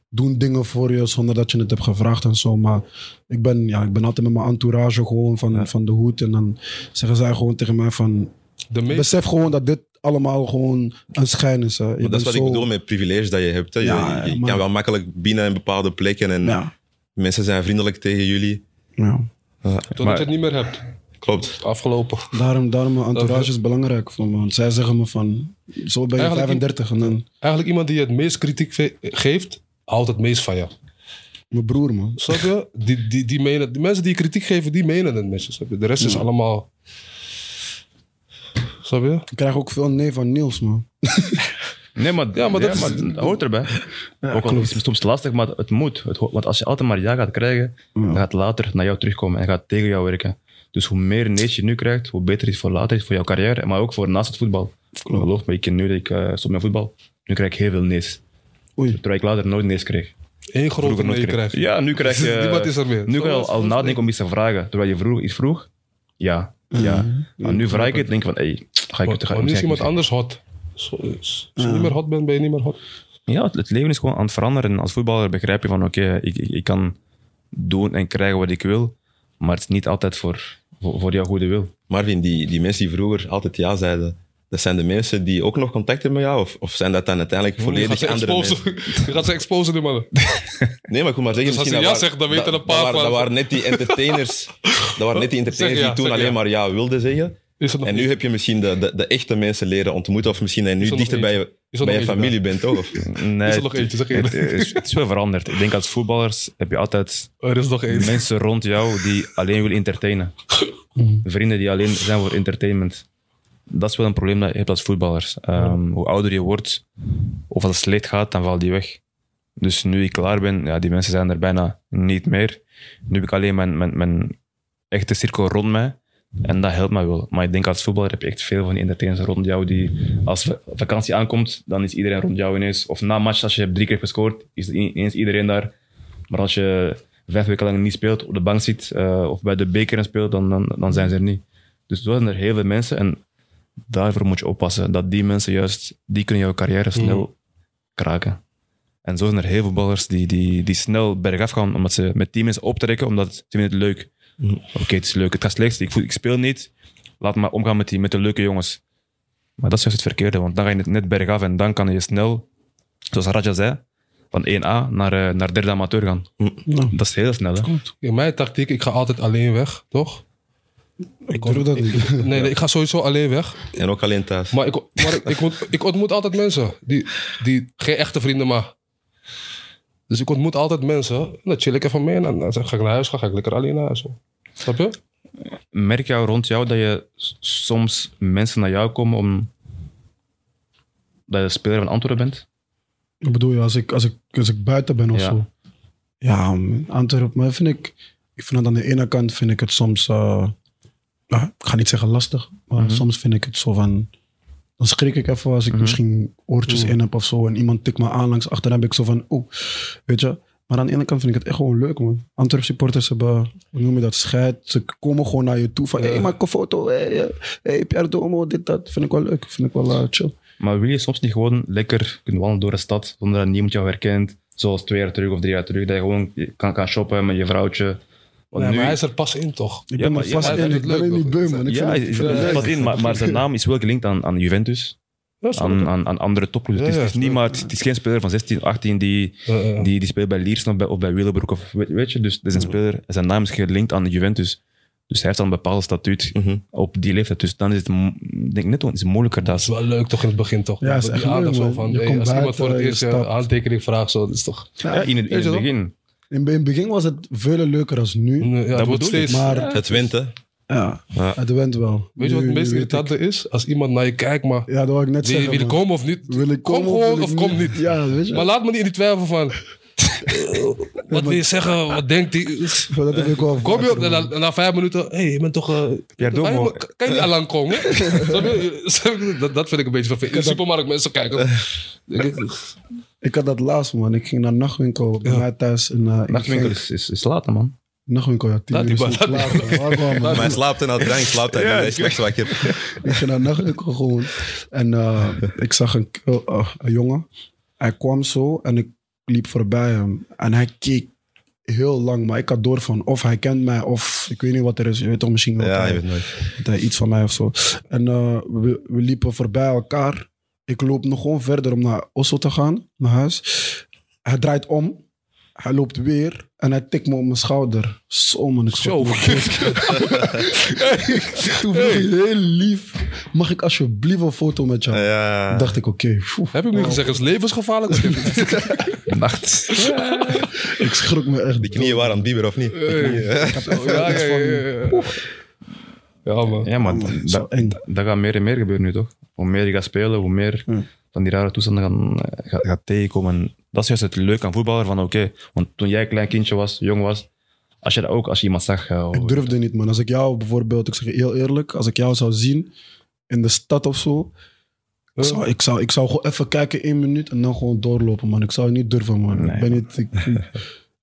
doen dingen voor je zonder dat je het hebt gevraagd en zo. Maar ik ben, ja, ik ben altijd met mijn entourage gewoon van, van de hoed. En dan zeggen zij gewoon tegen mij van... De Besef gewoon dat dit allemaal gewoon een schijn is. Hè. Je Maar dat is wat ik bedoel met privileges dat je hebt. Hè. Je, Ja, je maar- kan wel makkelijk binnen in bepaalde plekken en Ja, mensen zijn vriendelijk tegen jullie. ja. Totdat Maar- je het niet meer hebt. Klopt. Afgelopen. Daarom, daarom mijn entourage is belangrijk voor me. Want zij zeggen me van, zo ben je Eigenlijk- 35 en dan Eigenlijk iemand die het meest kritiek geeft, houdt het meest van jou. mijn broer, man. Snap je? Die, die, die, menen, die mensen die kritiek geven, die menen het met je. Je? De rest is allemaal... Snap je? Ik krijg ook veel nee van Niels, man. Nee, maar, Ja, maar dat is- dat hoort erbij. ook al is het soms lastig, maar het moet. Het want als je altijd maar ja gaat krijgen, dan gaat het later naar jou terugkomen en gaat tegen jou werken. Dus hoe meer nee's je nu krijgt, hoe beter het voor later is voor jouw carrière, maar ook voor naast het voetbal. Geloof me, ik ken nu dat ik uh, stop met voetbal. Nu krijg ik heel veel ne's. Oei. Terwijl ik later nooit ne's kreeg. Eén grote nee krijgt. Ja, nu krijg je... Niemand is er meer. Nu kan je al, nadenken om iets te vragen. Terwijl je vroeg iets vroeg, ja. ja. Maar nu vraag ik het, denk ik van, hé, ga ik het Maar nu is iemand anders hot. Zo is- Als je niet meer hot bent, ben je niet meer hot. Ja, het, het leven is gewoon aan het veranderen. En als voetballer begrijp je van, oké, ik, ik, ik kan doen en krijgen wat ik wil, maar het is niet altijd voor, voor, voor jouw goede wil. Marvin, die, die mensen die vroeger altijd ja zeiden, dat zijn de mensen die ook nog contact hebben met jou? Of, of zijn dat dan uiteindelijk Je gaat volledig ze andere mensen? Je gaat ze exposen, die mannen. Nee, maar ik wil maar zeggen, Dus als hij ja dat zegt, dan weten een paar dat waren, van- dat waren net die entertainers, dat waren net die entertainers Zeg ja, die toen zeg alleen ja. maar ja wilden zeggen. Is nog En nu heb je misschien de, de, de echte mensen leren ontmoeten, of misschien dat je nu er dichter bij je, Is bij je familie bent, toch? Of, Nee, Is er nog eentje, zeg het, is, het is wel veranderd. Ik denk als voetballers heb je altijd Er is nog mensen rond jou die alleen willen entertainen. Vrienden die alleen zijn voor entertainment. Dat is wel een probleem dat je hebt als voetballers. Ehm, Hoe ouder je wordt, of als het slecht gaat, dan valt die weg. Dus nu ik klaar ben, ja, die mensen zijn er bijna niet meer. Nu heb ik alleen mijn, mijn, mijn echte cirkel rond mij. En dat helpt mij wel. Maar ik denk als voetballer heb je echt veel van die entertainers rond jou. Die als va- vakantie aankomt, dan is iedereen rond jou ineens. Of na een match, als je drie keer hebt gescoord, is ineens iedereen daar. Maar als je vijf weken lang niet speelt, op de bank zit eh, of bij de bekeren speelt, dan, dan, dan zijn ze er niet. Dus zo zijn er heel veel mensen en daarvoor moet je oppassen. Dat die mensen juist, die kunnen jouw carrière snel kraken. En zo zijn er heel veel ballers die, die, die snel bergaf gaan omdat ze met die mensen optrekken, omdat ze vinden het leuk. Oké, het is leuk, het gaat slecht, ik, voel- ik speel niet. Laat me omgaan met, die, met de leuke jongens. Maar dat is juist het verkeerde, want dan ga je net, net bergaf en dan kan je snel, zoals Raja zei, van 1A naar, eh, naar derde amateur gaan. Nou, Dat is heel snel, hè? In mijn tactiek, ik ga altijd alleen weg, toch? ik durf dat niet. Nee, nee, ik ga sowieso alleen weg. en ook alleen thuis. Maar ik, maar ik, ik, moet, ik ontmoet altijd mensen. Die, die geen echte vrienden, maar... Dus ik ontmoet altijd mensen. Dan chill ik even mee. En dan, dan ga ik naar huis, ga, ga ik lekker alleen naar huis. hoor. Snap je? merk jou rond jou dat je soms mensen naar jou komen om dat je speler van Antwerpen bent? Ik bedoel, je, als ik, als ik, als ik buiten ben of Ja. zo. Ja, Antwerpen. Maar vind ik, ik vind het aan de ene kant vind ik het soms, eh, nou, ik ga niet zeggen lastig, maar soms vind ik het zo van, dan schrik ik even als ik misschien oortjes in heb of zo en iemand tikt me aan langs achter, dan heb ik zo van, oeh, weet je. Maar aan de ene kant vind ik het echt gewoon leuk, man. Antwerp supporters hebben, hoe noem je dat, scheid. Ze komen gewoon naar je toe van, hé, hey, maak een foto. Hé, hey, hey, Pierre Domo, dit, dat. Vind ik wel leuk. Vind ik wel eh, chill. Maar wil je soms niet gewoon lekker kunnen wandelen door de stad zonder dat niemand jou herkent? Zoals twee jaar terug of drie jaar terug, dat je gewoon kan, kan shoppen met je vrouwtje. Want Nee, nu- maar hij is er pas in, toch? Ik Ja, ben maar- er ja, vast hij in. Ik het ben er niet beu, man. Ik ja, vind vind het leuk. wat in, maar, maar zijn naam is wel gelinkt aan, aan Juventus. Aan, aan, aan andere topploegen. Ja, het, is, ja, het is niet, maar, het, het is geen speler van 16, 18 die, Ja, die, die speelt bij Liersen of bij, of bij Willebroek. Of, weet, weet je, dus dat is een speler, zijn naam is gelinkt aan Juventus. Dus hij heeft dan een bepaald statuut Mhm. op die leeftijd. Dus dan is het, mo- ik denk net, het is moeilijker. Dat Het is wel leuk toch in het begin, toch? Ja, is Die echt aandacht leuk, zo van, Je hey, komt als iemand voor het eerst een stapt. aantekening vraagt, zo, dat is toch... ja, in het, in het begin. In, in het begin was het veel leuker als nu. Ja, het wordt bedoel ik. steeds... Maar Het wint, hè? Ja, Ja. het went wel. Weet je wat Nu- het meest nu weet irritante is? Als iemand naar je kijkt, maar... ik- Ja, dat wil ik net Wil je, zeggen. wil je man. komen of niet? Wil ik kom komen gewoon wil of ik kom niet. Ja, weet je. Maar laat me niet in die twijfel van... wat wil je zeggen? Wat denkt hij? dat heb ik wel Kom je vaker, op, en na, man. na vijf minuten... Hé, hey, je bent toch... eh, Pierre Domo. kan, je, kan je niet al lang komen? Snap je? Snap je? dat, dat vind ik een beetje vervelend. In de supermarkt mensen kijken. Denk ik, Ik had dat laatst, man. Ik ging naar nachtwinkel bij Ja. mij thuis. In, uh, in Nachtwinkel Genk. is, is, is laat, man. Nachtwinkel, ja. Tien Laat die is maar, laat hij slaapt en al drank slaapt hij. niet. Hij is slechts wakker. Ik ging naar een nachtwinkel gewoon. En eh, ik zag een, eh, eh, een jongen. Hij kwam zo en ik liep voorbij hem. En hij keek heel lang. Maar ik had door van of hij kent mij of ik weet niet wat er is. Je weet toch misschien wel. Ja, hij- je weet nooit. Hij iets van mij of zo. En eh, we, we liepen voorbij elkaar. Ik loop nog gewoon verder om naar Oslo te gaan, naar huis. Hij draait om. Hij loopt weer en hij tikt me op mijn schouder. Zo man, ik Zo. Toen vroeg hij heel lief, mag ik alsjeblieft een foto met jou? Ja. Toen dacht ik, oké. Heb ik niet gezegd, het is levensgevaarlijk? Nacht. ik schrok me echt. Die knieën waren aan het bieber, of niet? Ja, ja, ja, ja, ja. Ja, man. Ja, maar dat, dat gaat meer en meer gebeuren nu, toch? Hoe meer je gaat spelen, hoe meer. Van die rare toestanden gaan, eh, gaat, gaat tegenkomen. Dat is juist het leuke aan voetballer, van oké, want toen jij een klein kindje was, jong was, als je dat ook, als je iemand zag, eh, Ik durfde niet, man. Als ik jou bijvoorbeeld, ik zeg je heel eerlijk, als ik jou zou zien in de stad of zo, Ik zou, ik, zou, ik zou gewoon even kijken, één minuut en dan gewoon doorlopen, man. Ik zou niet durven, man. Nee, ik ben niet... Ik,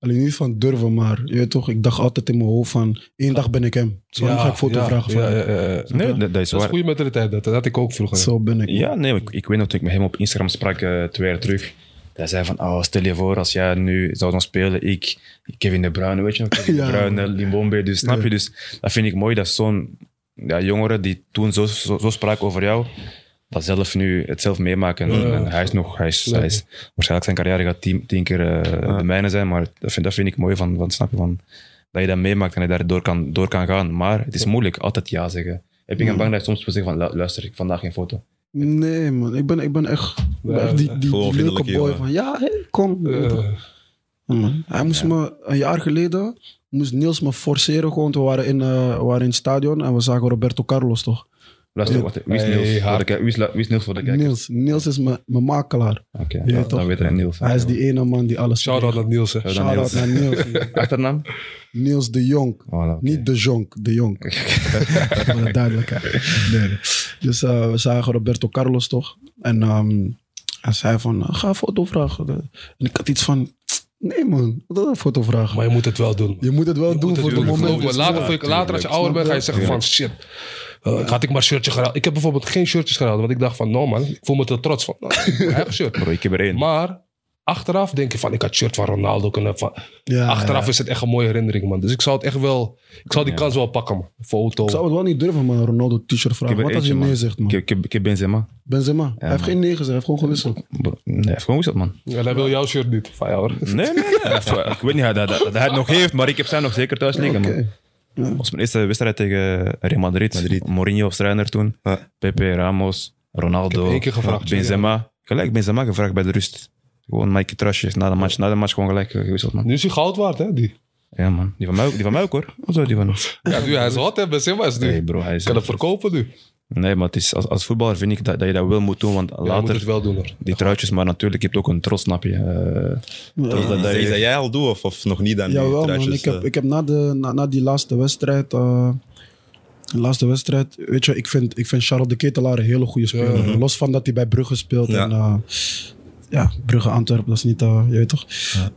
alleen niet van durven, maar je weet toch, ik dacht altijd in mijn hoofd van, één dag ben ik hem. Zo dan ga ik foto ja, vragen van ja, ja, ja, ja. Nee, dat, dat is Dat is waar. goede mentaliteit. Dat, dat had ik ook vroeger. Zo ben ik. Ja, nee, ik, ik weet nog toen ik met hem op Instagram sprak eh, twee jaar terug. Hij zei van, oh, stel je voor als jij nu zou dan spelen, ik, Kevin De Bruyne, weet je nog, Kevin Ja, De Bruyne, Limbombe, dus snap Ja. je? Dus dat vind ik mooi, dat zo'n ja, jongeren die toen zo, zo, zo spraken over jou, dat zelf nu het zelf meemaken. En, en hij is nog, hij is, hij is, waarschijnlijk zijn carrière gaat tien, tien keer eh, de mijne zijn, maar dat vind, dat vind ik mooi van, van, snap je, van, dat je dat meemaakt en dat je daar door kan, door kan gaan. Maar het is moeilijk, altijd ja zeggen. Heb je geen bang dat je soms wil zeggen van, "Lu- luister, ik vandaag geen foto. Nee, man. Ik ben, ik ben echt, ik ben echt die, die, leuke vriendelijke boy jongen. van, ja, hey, kom. Eh, Ja, man. Hij moest me een jaar geleden, moest Niels me forceren gewoon. We waren in, eh, we waren in het stadion en we zagen Roberto Carlos toch. Luister, wat, wie is Hey, Niels? voor de wie, is, wie is Niels voor de kijkers? Niels, Niels is mijn makelaar. Oké, Ja, dan, weet hij Niels. Hij is die ene man die alles Shout-out naar Niels. hè. Shout-out Niels. naar Niels. Achternaam? Niels de Jong. Voilà, oké. Niet de Jonk, de Jong. Voor de duidelijkheid. Nee, nee. Dus eh, we zagen Roberto Carlos toch. En ehm, hij zei van, eh, ga een foto vragen. En ik had iets van, nee man, wat is een foto vragen? Maar je moet het wel doen. Je moet het wel doen voor het moment. Later, klaar. voor je- later als je ouder bent, ga je zeggen van shit. eh, had ik maar shirtje gehaald. Ik heb bijvoorbeeld geen shirtjes gehaald. Want ik dacht van, no man, ik voel me te trots van. Nou, ik heb mijn eigen shirt. Bro, ik heb er één. Maar achteraf denk je van, ik had shirt van Ronaldo kunnen. Van, Ja, achteraf ja. is het echt een mooie herinnering, man. Dus ik zou het echt wel, ik zou die kans wel pakken, man. Foto. Ik zou het wel niet durven, man, Ronaldo t-shirt vragen. Wat als je nee man. zegt, man? Ik heb, ik ik Benzema. Benzema. hij heeft man. geen nee gezegd, hij heeft gewoon gewisseld. Nee, hij heeft gewoon gezegd, man. Ja, hij wil jouw shirt niet. Van jou, hoor. Nee, nee, nee. Ik weet niet dat, dat, dat hij het nog heeft, maar ik heb zijn nog zeker thuis liggen, man. Dat was mijn eerste wedstrijd tegen Real Madrid. Mourinho als trainer toen. Ja. Pepe, Ramos, Ronaldo, Ik heb één keer gevraagd, Benzema. Gelijk Benzema gevraagd bij de rust. Gewoon Mikey Trasjes na de match. Na de match gewoon gelijk eh, gewisseld, man. Nu is hij goud waard, hè, die. Ja, man. Die van mij ook, die van mij ook hoor. Wat zou die van Ja, nu, hij is hot, hè. Benzema is nu. Nee, bro. Hij is, kan het verkopen nu. Nee, maar het is, als, als voetballer vind ik dat, dat je dat wel moet doen. Want Ja, je moet later, het wel doen, hoor. die truitjes, maar natuurlijk, je hebt ook een trots, snap je. Eh, Is dat, dat is dat jij al doet of, of nog niet dan? die Jawel, man. Ik heb, eh? ik heb na, de, na, na die laatste wedstrijd... eh, de laatste wedstrijd, weet je, ik vind, ik vind Charles de Ketelaar een hele goede speler. Ja. Los van dat hij bij Brugge speelt. Ja. En, eh, ja, Brugge Antwerpen, dat is niet, eh, je weet toch.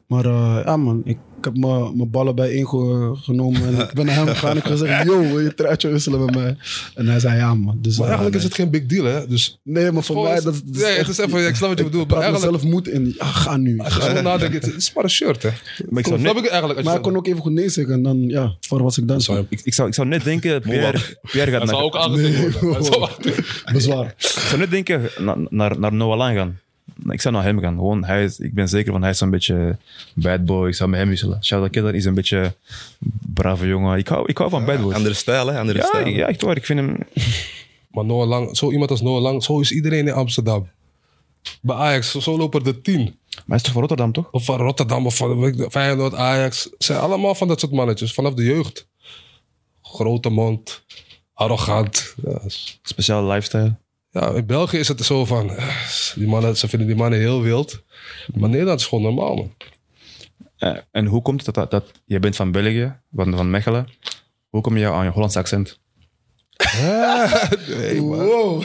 Maar eh, ja man, ik, ik heb mijn ballen bijeen ge- genomen en ik ben naar hem gegaan en ik heb gezegd, yo, wil je truitje wisselen met mij? En hij zei ja man. Dus, Maar eh, eigenlijk is het geen big deal, hè. Dus Nee, maar voor mij, dat, dat nee, het is even, ik snap wat je bedoelt. Maar eigenlijk, mezelf moed in. Ja, ga nu. zo nadenkt, het is maar een shirt, hè. maar ik zou, net, ik eigenlijk? Maar ik kon ook even goed nee zeggen en dan, ja, voor was ik dan. Ik, ik, zou, ik zou net denken, Pierre, Pierre gaat Dat naar, zou ook aangetikt worden. Dat Bezwaar. ik zou net denken na- naar, naar Noah Lang gaan. Ik zou naar hem gaan. Gewoon, hij is, ik ben zeker van hij is zo'n beetje bad boy. Ik zou met hem wisselen. Shout Killer is een beetje brave jongen. Ik hou, ik hou van bad boys. Andere stijl, hè? Andere Ja, stijl. ja, echt waar. Ik vind hem... Maar Noah Lang, zo iemand als Noah Lang, zo is iedereen in Amsterdam. Bij Ajax, zo, lopen er tien. Maar hij is toch van Rotterdam, toch? Of van Rotterdam, of van Feyenoord, Ajax. zijn allemaal van dat soort mannetjes, vanaf de jeugd. Grote mond, arrogant. Ja, Speciale lifestyle. Ja, in België is het zo van, eh, die mannen, ze vinden die mannen heel wild. Maar Nederland is gewoon normaal, man. Eh, en hoe komt het dat, dat, je bent van België, van, Mechelen? Hoe kom je aan je Hollands accent? Wow.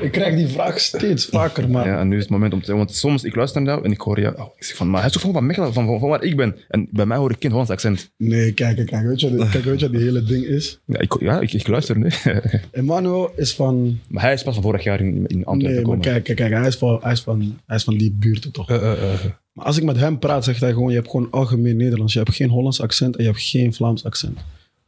Ik krijg die vraag steeds vaker, maar Ja, en nu is het moment om te zeggen, want soms ik luister naar jou en ik hoor jou. Oh, ik zeg van, maar hij is toch van Mechelen, van, van, van waar ik ben. En bij mij hoor ik geen Hollands accent. nee, kijk, kijk. Weet je, wat- kijk, weet je wat die hele ding is? Ja, ik, ja, ik, ik luister nu. Emmanuel is van... maar hij is pas van vorig jaar in, in Antwerpen Nee, maar kijk, kijk, kijk. Hij is van, hij is van, hij is van die buurten toch? Eh, eh, eh. Maar als ik met hem praat, zegt hij gewoon, je hebt gewoon algemeen Nederlands. Je hebt geen Hollands accent en je hebt geen Vlaams accent.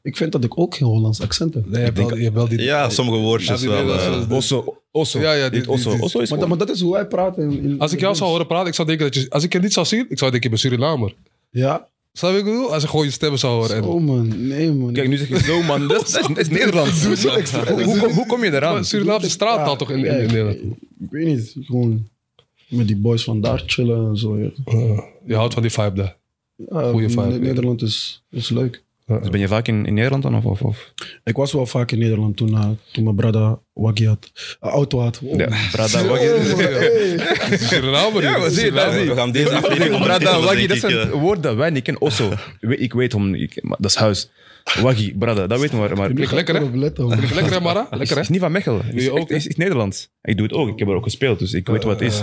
Ik vind dat ik ook geen Hollands accent heb. Nee, je hebt wel, je hebt wel die... Ja, sommige woordjes Ja, wel. Eh, Osso, Osso. Ja, ja, die- Dit Osso. die- die- Osso is Maar, dat- maar dat is hoe wij praten. In, in- Als ik jou zou horen praten, ik zou denken dat je... Als ik je niet zou zien, ik zou denken, ik ben Surinamer. Ja? Snap je wat ik bedoel? Als ik gewoon je stemmen zou horen. En, Oh man, nee man. Kijk, nu zeg je zo, man. Dat is, dat Nederlands. hoe, hoe, kom- hoe kom je eraan? Surinaamse straattaal Ja, toch in, in, kijk, in Nederland? Ik weet niet, gewoon met die boys van daar chillen en zo. Ja. Eh, je houdt van die vibe daar. Ja, Goeie vibe. Nederland is, is leuk. Dus ben je vaak in, in Nederland dan? Of, of, of? Ik was wel vaak in Nederland toen, eh, toen mijn brada Waggy had. Een auto had. Oh. Ja, Brada, Oh, Waggy. hey. Suriname, Ja. We gaan deze aflevering Brada, Waggy, dat ik, zijn eh. woorden dat wij niet kennen. Osso. Ik weet- Ik weet hem, ik, maar dat is huis. Waggy, Brada, dat weten we. Maar, maar lekker, hè? Lekker hè, Mara? Lekker hè? is niet van Mechelen. Het is, echt- is, is Nederlands. Ik doe het ook. Ik heb er ook gespeeld, dus ik weet wat het is.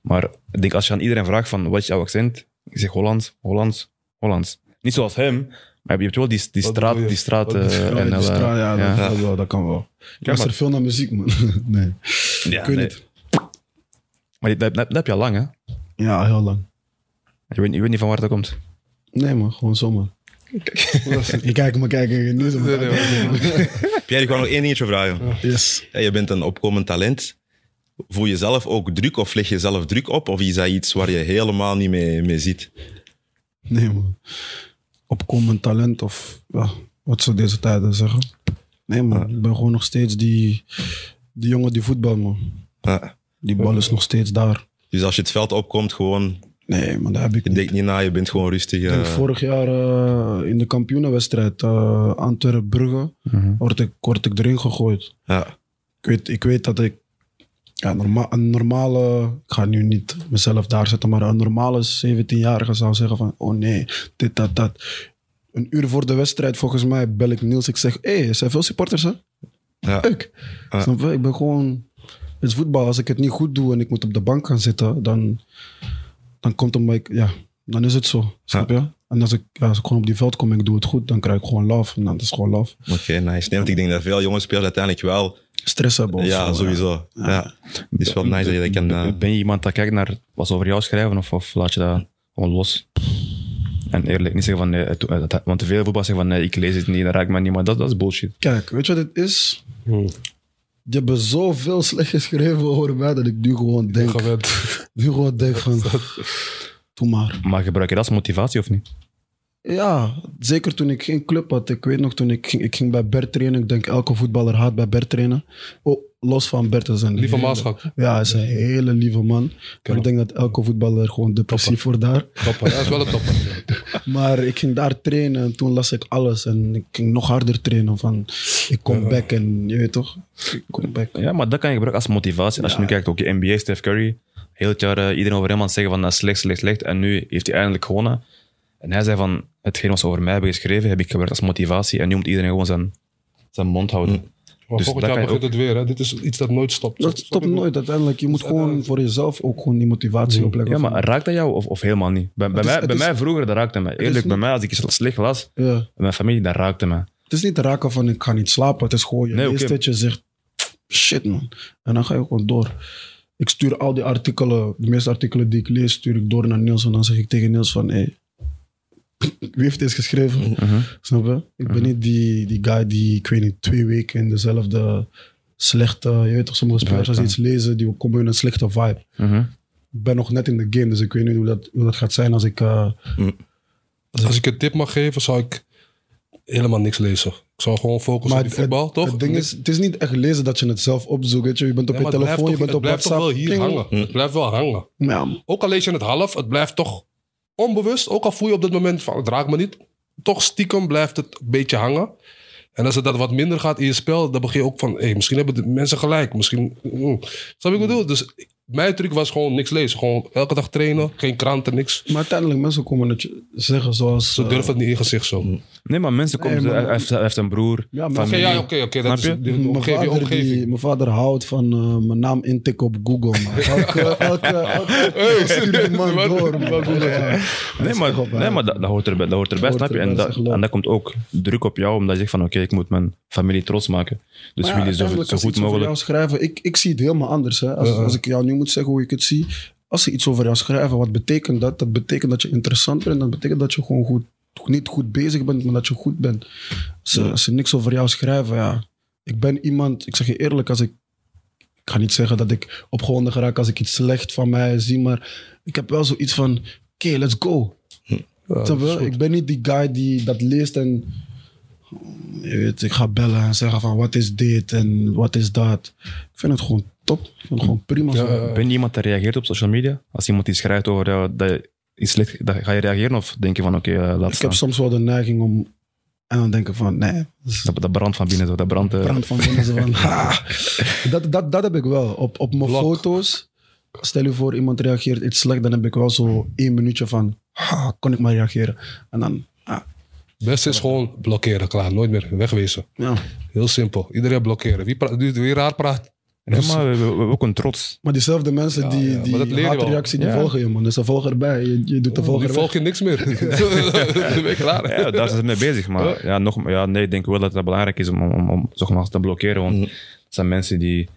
Maar ik denk, als je aan iedereen vraagt van, wat is jouw accent? Ik zeg Hollands, Hollands, Hollands. Niet zoals hem, maar je hebt wel die, die straat, je? die straat je? eh, Ja, en die eh, straat, ja, ja. Dat, dat wel, dat kan wel. Ik luister maar- veel naar muziek, man. nee. Ja, ik weet nee. niet. Maar dat, dat, dat heb je al lang, hè? Ja, heel lang. Je weet, je weet niet van waar dat komt. Nee, man, gewoon zomaar. Je kijkt me kijken. Nu zo Nee, nee, nee. Pierre, ik wou nog één dingetje vragen. Yes. Ja, je bent een opkomend talent. Voel je zelf ook druk of leg je zelf druk op? Of is dat iets waar je helemaal niet mee, mee zit? Nee, man. Opkomend talent of ja, wat ze deze tijden zeggen. Nee, man. Ik ben gewoon nog steeds die, die jongen die voetbal, man. Ja. Die bal is nog steeds daar. Dus als je het veld opkomt, gewoon, Nee, man, daar heb ik je niet. denkt niet na, je bent gewoon rustig. Eh. vorig jaar eh, in de kampioenenwedstrijd uh, Antwerpen-Brugge word, ik, word ik erin gegooid. ja. Ik weet, ik weet dat ik ja, norma een normale, ik ga nu niet mezelf daar zetten, maar een normale 17-jarige zou zeggen van, oh nee, dit, dat, dat. Een uur voor de wedstrijd, volgens mij, bel ik Niels. Ik zeg, hé, hey, er zijn veel supporters, hè? Ja. Ja. Snap je? Ik ben gewoon... Het is voetbal. Als ik het niet goed doe en ik moet op de bank gaan zitten, dan, dan komt het ik... Ja, dan is het zo. Snap je? En als ik, als ik gewoon op die veld kom en ik doe het goed, dan krijg ik gewoon love. En dan is het gewoon love. Oké, nice. Nee, want ik denk dat veel jonge spelers uiteindelijk wel... Stress hebben of ja, zo, sowieso. Ja. Het is wel nice dat je dat kan... eh, Ben je iemand dat kijkt naar wat ze over jou schrijven of, of laat je dat gewoon los? En eerlijk, niet zeggen van nee, het- het- want te veel voetbal zeggen van nee, ik lees het niet, dat raakt me niet, maar dat, dat is bullshit. Kijk, weet je wat het is? Hmm. Je hebt zoveel slecht geschreven over mij dat ik nu gewoon denk, nu gewoon denk van, doe maar. Maar gebruik je dat als motivatie of niet? Ja, zeker toen ik geen club had. Ik weet nog, toen ik ging, ik ging bij Bert trainen. Ik denk elke voetballer haat bij Bert trainen. Oh, los van Bert is een Lieve hele- Maaschak. Ja, hij is een hele lieve man. Maar ik denk dat elke voetballer gewoon depressief wordt daar. Topper. Hij is wel een topper. Maar ik ging daar trainen en toen las ik alles. En ik ging nog harder trainen van, ik kom back en je weet toch? Ik kom back. Ja, maar dat kan je gebruiken als motivatie. Als je nu kijkt, ook je NBA, Steph Curry, heel het jaar eh, iedereen over hem aan het zeggen van dat is slecht, slecht, slecht. En nu heeft hij eindelijk gewonnen. En hij zei van, hetgeen wat ze over mij hebben geschreven, heb ik gebruikt als motivatie. En nu moet iedereen gewoon zijn, zijn mond houden. Maar Dus volgend dat jaar kan je begint het weer. Hè. Dit is iets dat nooit stopt. Dat stopt nooit uiteindelijk. Je moet gewoon voor jezelf ook gewoon die motivatie opleggen. Ja, maar raakt dat jou of, of helemaal niet? Bij, bij, is- mij, bij is- mij vroeger, dat raakte mij. Eerlijk, bij niet- mij, als ik slecht las, ja. bij mijn familie, dat raakte mij. Het is niet raken van ik ga niet slapen. Het is gewoon je Nee, oké. het, je zegt shit man. En dan ga je gewoon door. Ik stuur al die artikelen, de meeste artikelen die ik lees, stuur ik door naar Niels. En dan zeg ik tegen Niels van hey, wie heeft dit geschreven? Mhm. Snap je? Ik ben niet die, die guy die, ik weet niet, twee weken in dezelfde slechte, je weet toch, sommige spelers als ze iets lezen, die komen in een slechte vibe. Mhm. Ik ben nog net in de game, dus ik weet niet hoe dat, hoe dat gaat zijn als ik... eh, Als ik een tip mag geven, zou ik helemaal niks lezen. Ik zou gewoon focussen op die het- voetbal, toch? Het ding is, het is niet echt lezen dat je het zelf opzoekt. Weet je. je bent op Ja, je telefoon, je bent op het blijft WhatsApp. toch wel hier Ping. hangen. Het blijft wel hangen. Ja, Ook al lees je het half, het blijft toch onbewust. Ook al voel je op dat moment van het raakt me niet. Toch stiekem blijft het een beetje hangen. En als het dat wat minder gaat in je spel, dan begin je ook van... Hey, misschien hebben de mensen gelijk. Misschien... Mm. Snap ik bedoel? Dus mijn truc was gewoon niks lezen. Gewoon elke dag trainen, geen kranten, niks. maar uiteindelijk mensen komen het je zeggen zoals... Ze eh, durven het niet in je gezicht zo. Nee, maar mensen komen, Nee, maar- hij, heeft, hij heeft een broer. Ja, maar- Oké, familie. ja, oké, oké. dat Snap is je? de mijn, omgeving. vader omgeving. mijn vader houdt van eh, mijn naam intikken op Google. man. Elke, man wat- door. man. wat doe je? Ja. Nee, maar, op, nee, maar dat, dat hoort erbij, dat hoort erbij Dat snap je? En dat, zeg, geloof. en dat komt ook druk op jou, omdat je zegt van oké, ik moet mijn familie trots maken. Dus Maar wil ja, je zo, uiteindelijk zo als goed iets over mogelijk... jou schrijven, ik, ik zie het helemaal anders. Hè. Als, als ik jou nu moet zeggen hoe ik het zie. Als ze iets over jou schrijven, wat betekent dat? Dat betekent dat je interessant bent. Dat betekent dat je gewoon goed, niet goed bezig bent, maar dat je goed bent. Als ze, als ze niks over jou schrijven, ja. Ik ben iemand, ik zeg je eerlijk, als ik... Ik ga niet zeggen dat ik opgewonden geraak als ik iets slecht van mij zie, maar ik heb wel zoiets van, oké, let's go. Ja, is goed. ik ben niet die guy die dat leest en weet, ik ga bellen en zeggen van wat is dit en wat is dat. Ik vind het gewoon top. Ik vind het gewoon prima. Ja, Ben je iemand die reageert op social media? Als iemand die schrijft over jou, dat je iets slecht, dat, ga je reageren of denk je van oké, eh, laat ik staan? heb soms wel de neiging om En dan denk ik van, nee, dat Dat, dat brand van binnen, zo, dat brand. eh, brand van binnen. zo van, ha. dat, dat, dat heb ik wel. Op, op mijn Blok. foto's, stel je voor iemand reageert iets slecht, dan heb ik wel zo één minuutje van, ha, kon ik maar reageren. En dan, ah, Beste is gewoon blokkeren, klaar. Nooit meer wegwezen. ja. Heel simpel. Iedereen blokkeren. Wie, praat, wie, wie raar praat. Ja, maar we, hebben ook een trots. Maar diezelfde mensen Ja, die, ja, die haatreactie, die Ja. volgen je, man. Dus ze volgen erbij. Je, je doet de volger Die volg je niks meer. Dan ben je klaar. Ja, daar zijn ze mee bezig. Maar ja, nog, ja, nee, ik denk wel dat het belangrijk is om, om, om, om zogenaamd te blokkeren. Want Mm. het zijn mensen die,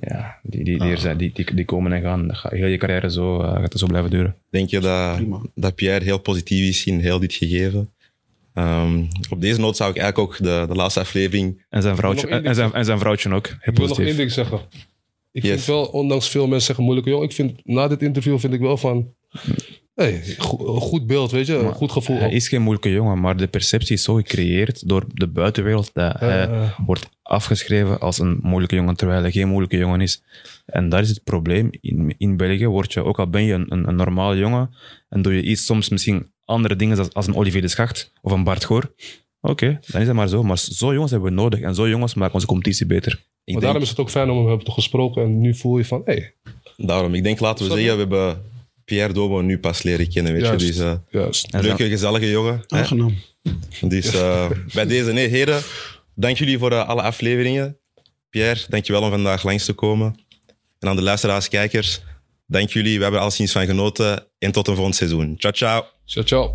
ja, die, die, die, er zijn, die, die, die komen en gaan. Dat gaat, heel je carrière zo, eh, gaat het zo blijven duren. Denk je dat, Prima. dat Pierre heel positief is in heel dit gegeven? Ehm, op deze noot zou ik eigenlijk ook de, de laatste aflevering... En zijn vrouwtje, en, zijn, en zijn vrouwtje ook. Ik wil nog één ding zeggen. Ik Yes. vind wel, ondanks veel mensen zeggen moeilijke jongen, ik vind na dit interview vind ik wel van, hey, go- goed beeld, weet je, een goed gevoel. Hij is geen moeilijke jongen, maar de perceptie is zo gecreëerd door de buitenwereld dat hij eh. wordt afgeschreven als een moeilijke jongen, terwijl hij geen moeilijke jongen is. En daar is het probleem. In, in België word je, ook al ben je een, een, een normale jongen, en doe je iets, soms misschien andere dingen als, als een Olivier de Schacht of een Bart Goor, oké, dan is dat maar zo. Maar zo jongens hebben we nodig. En zo jongens maken onze competitie beter. Ik maar denk, daarom is het ook fijn om hem te hebben gesproken en nu voel je van, hey, daarom, ik denk, laten we Sorry. zeggen, we hebben Pierre Domo nu pas leren kennen, weet Juist. je. Dus juist. Leuke, gezellige jongen. hè. Aangenaam. Dus eh, bij deze, nee, heren, dank jullie voor eh, alle afleveringen. Pierre, dank je wel om vandaag langs te komen. En aan de luisteraars, kijkers, dank jullie. We hebben er alleszins van genoten. En tot een volgend seizoen. Ciao, ciao. Ciao, ciao.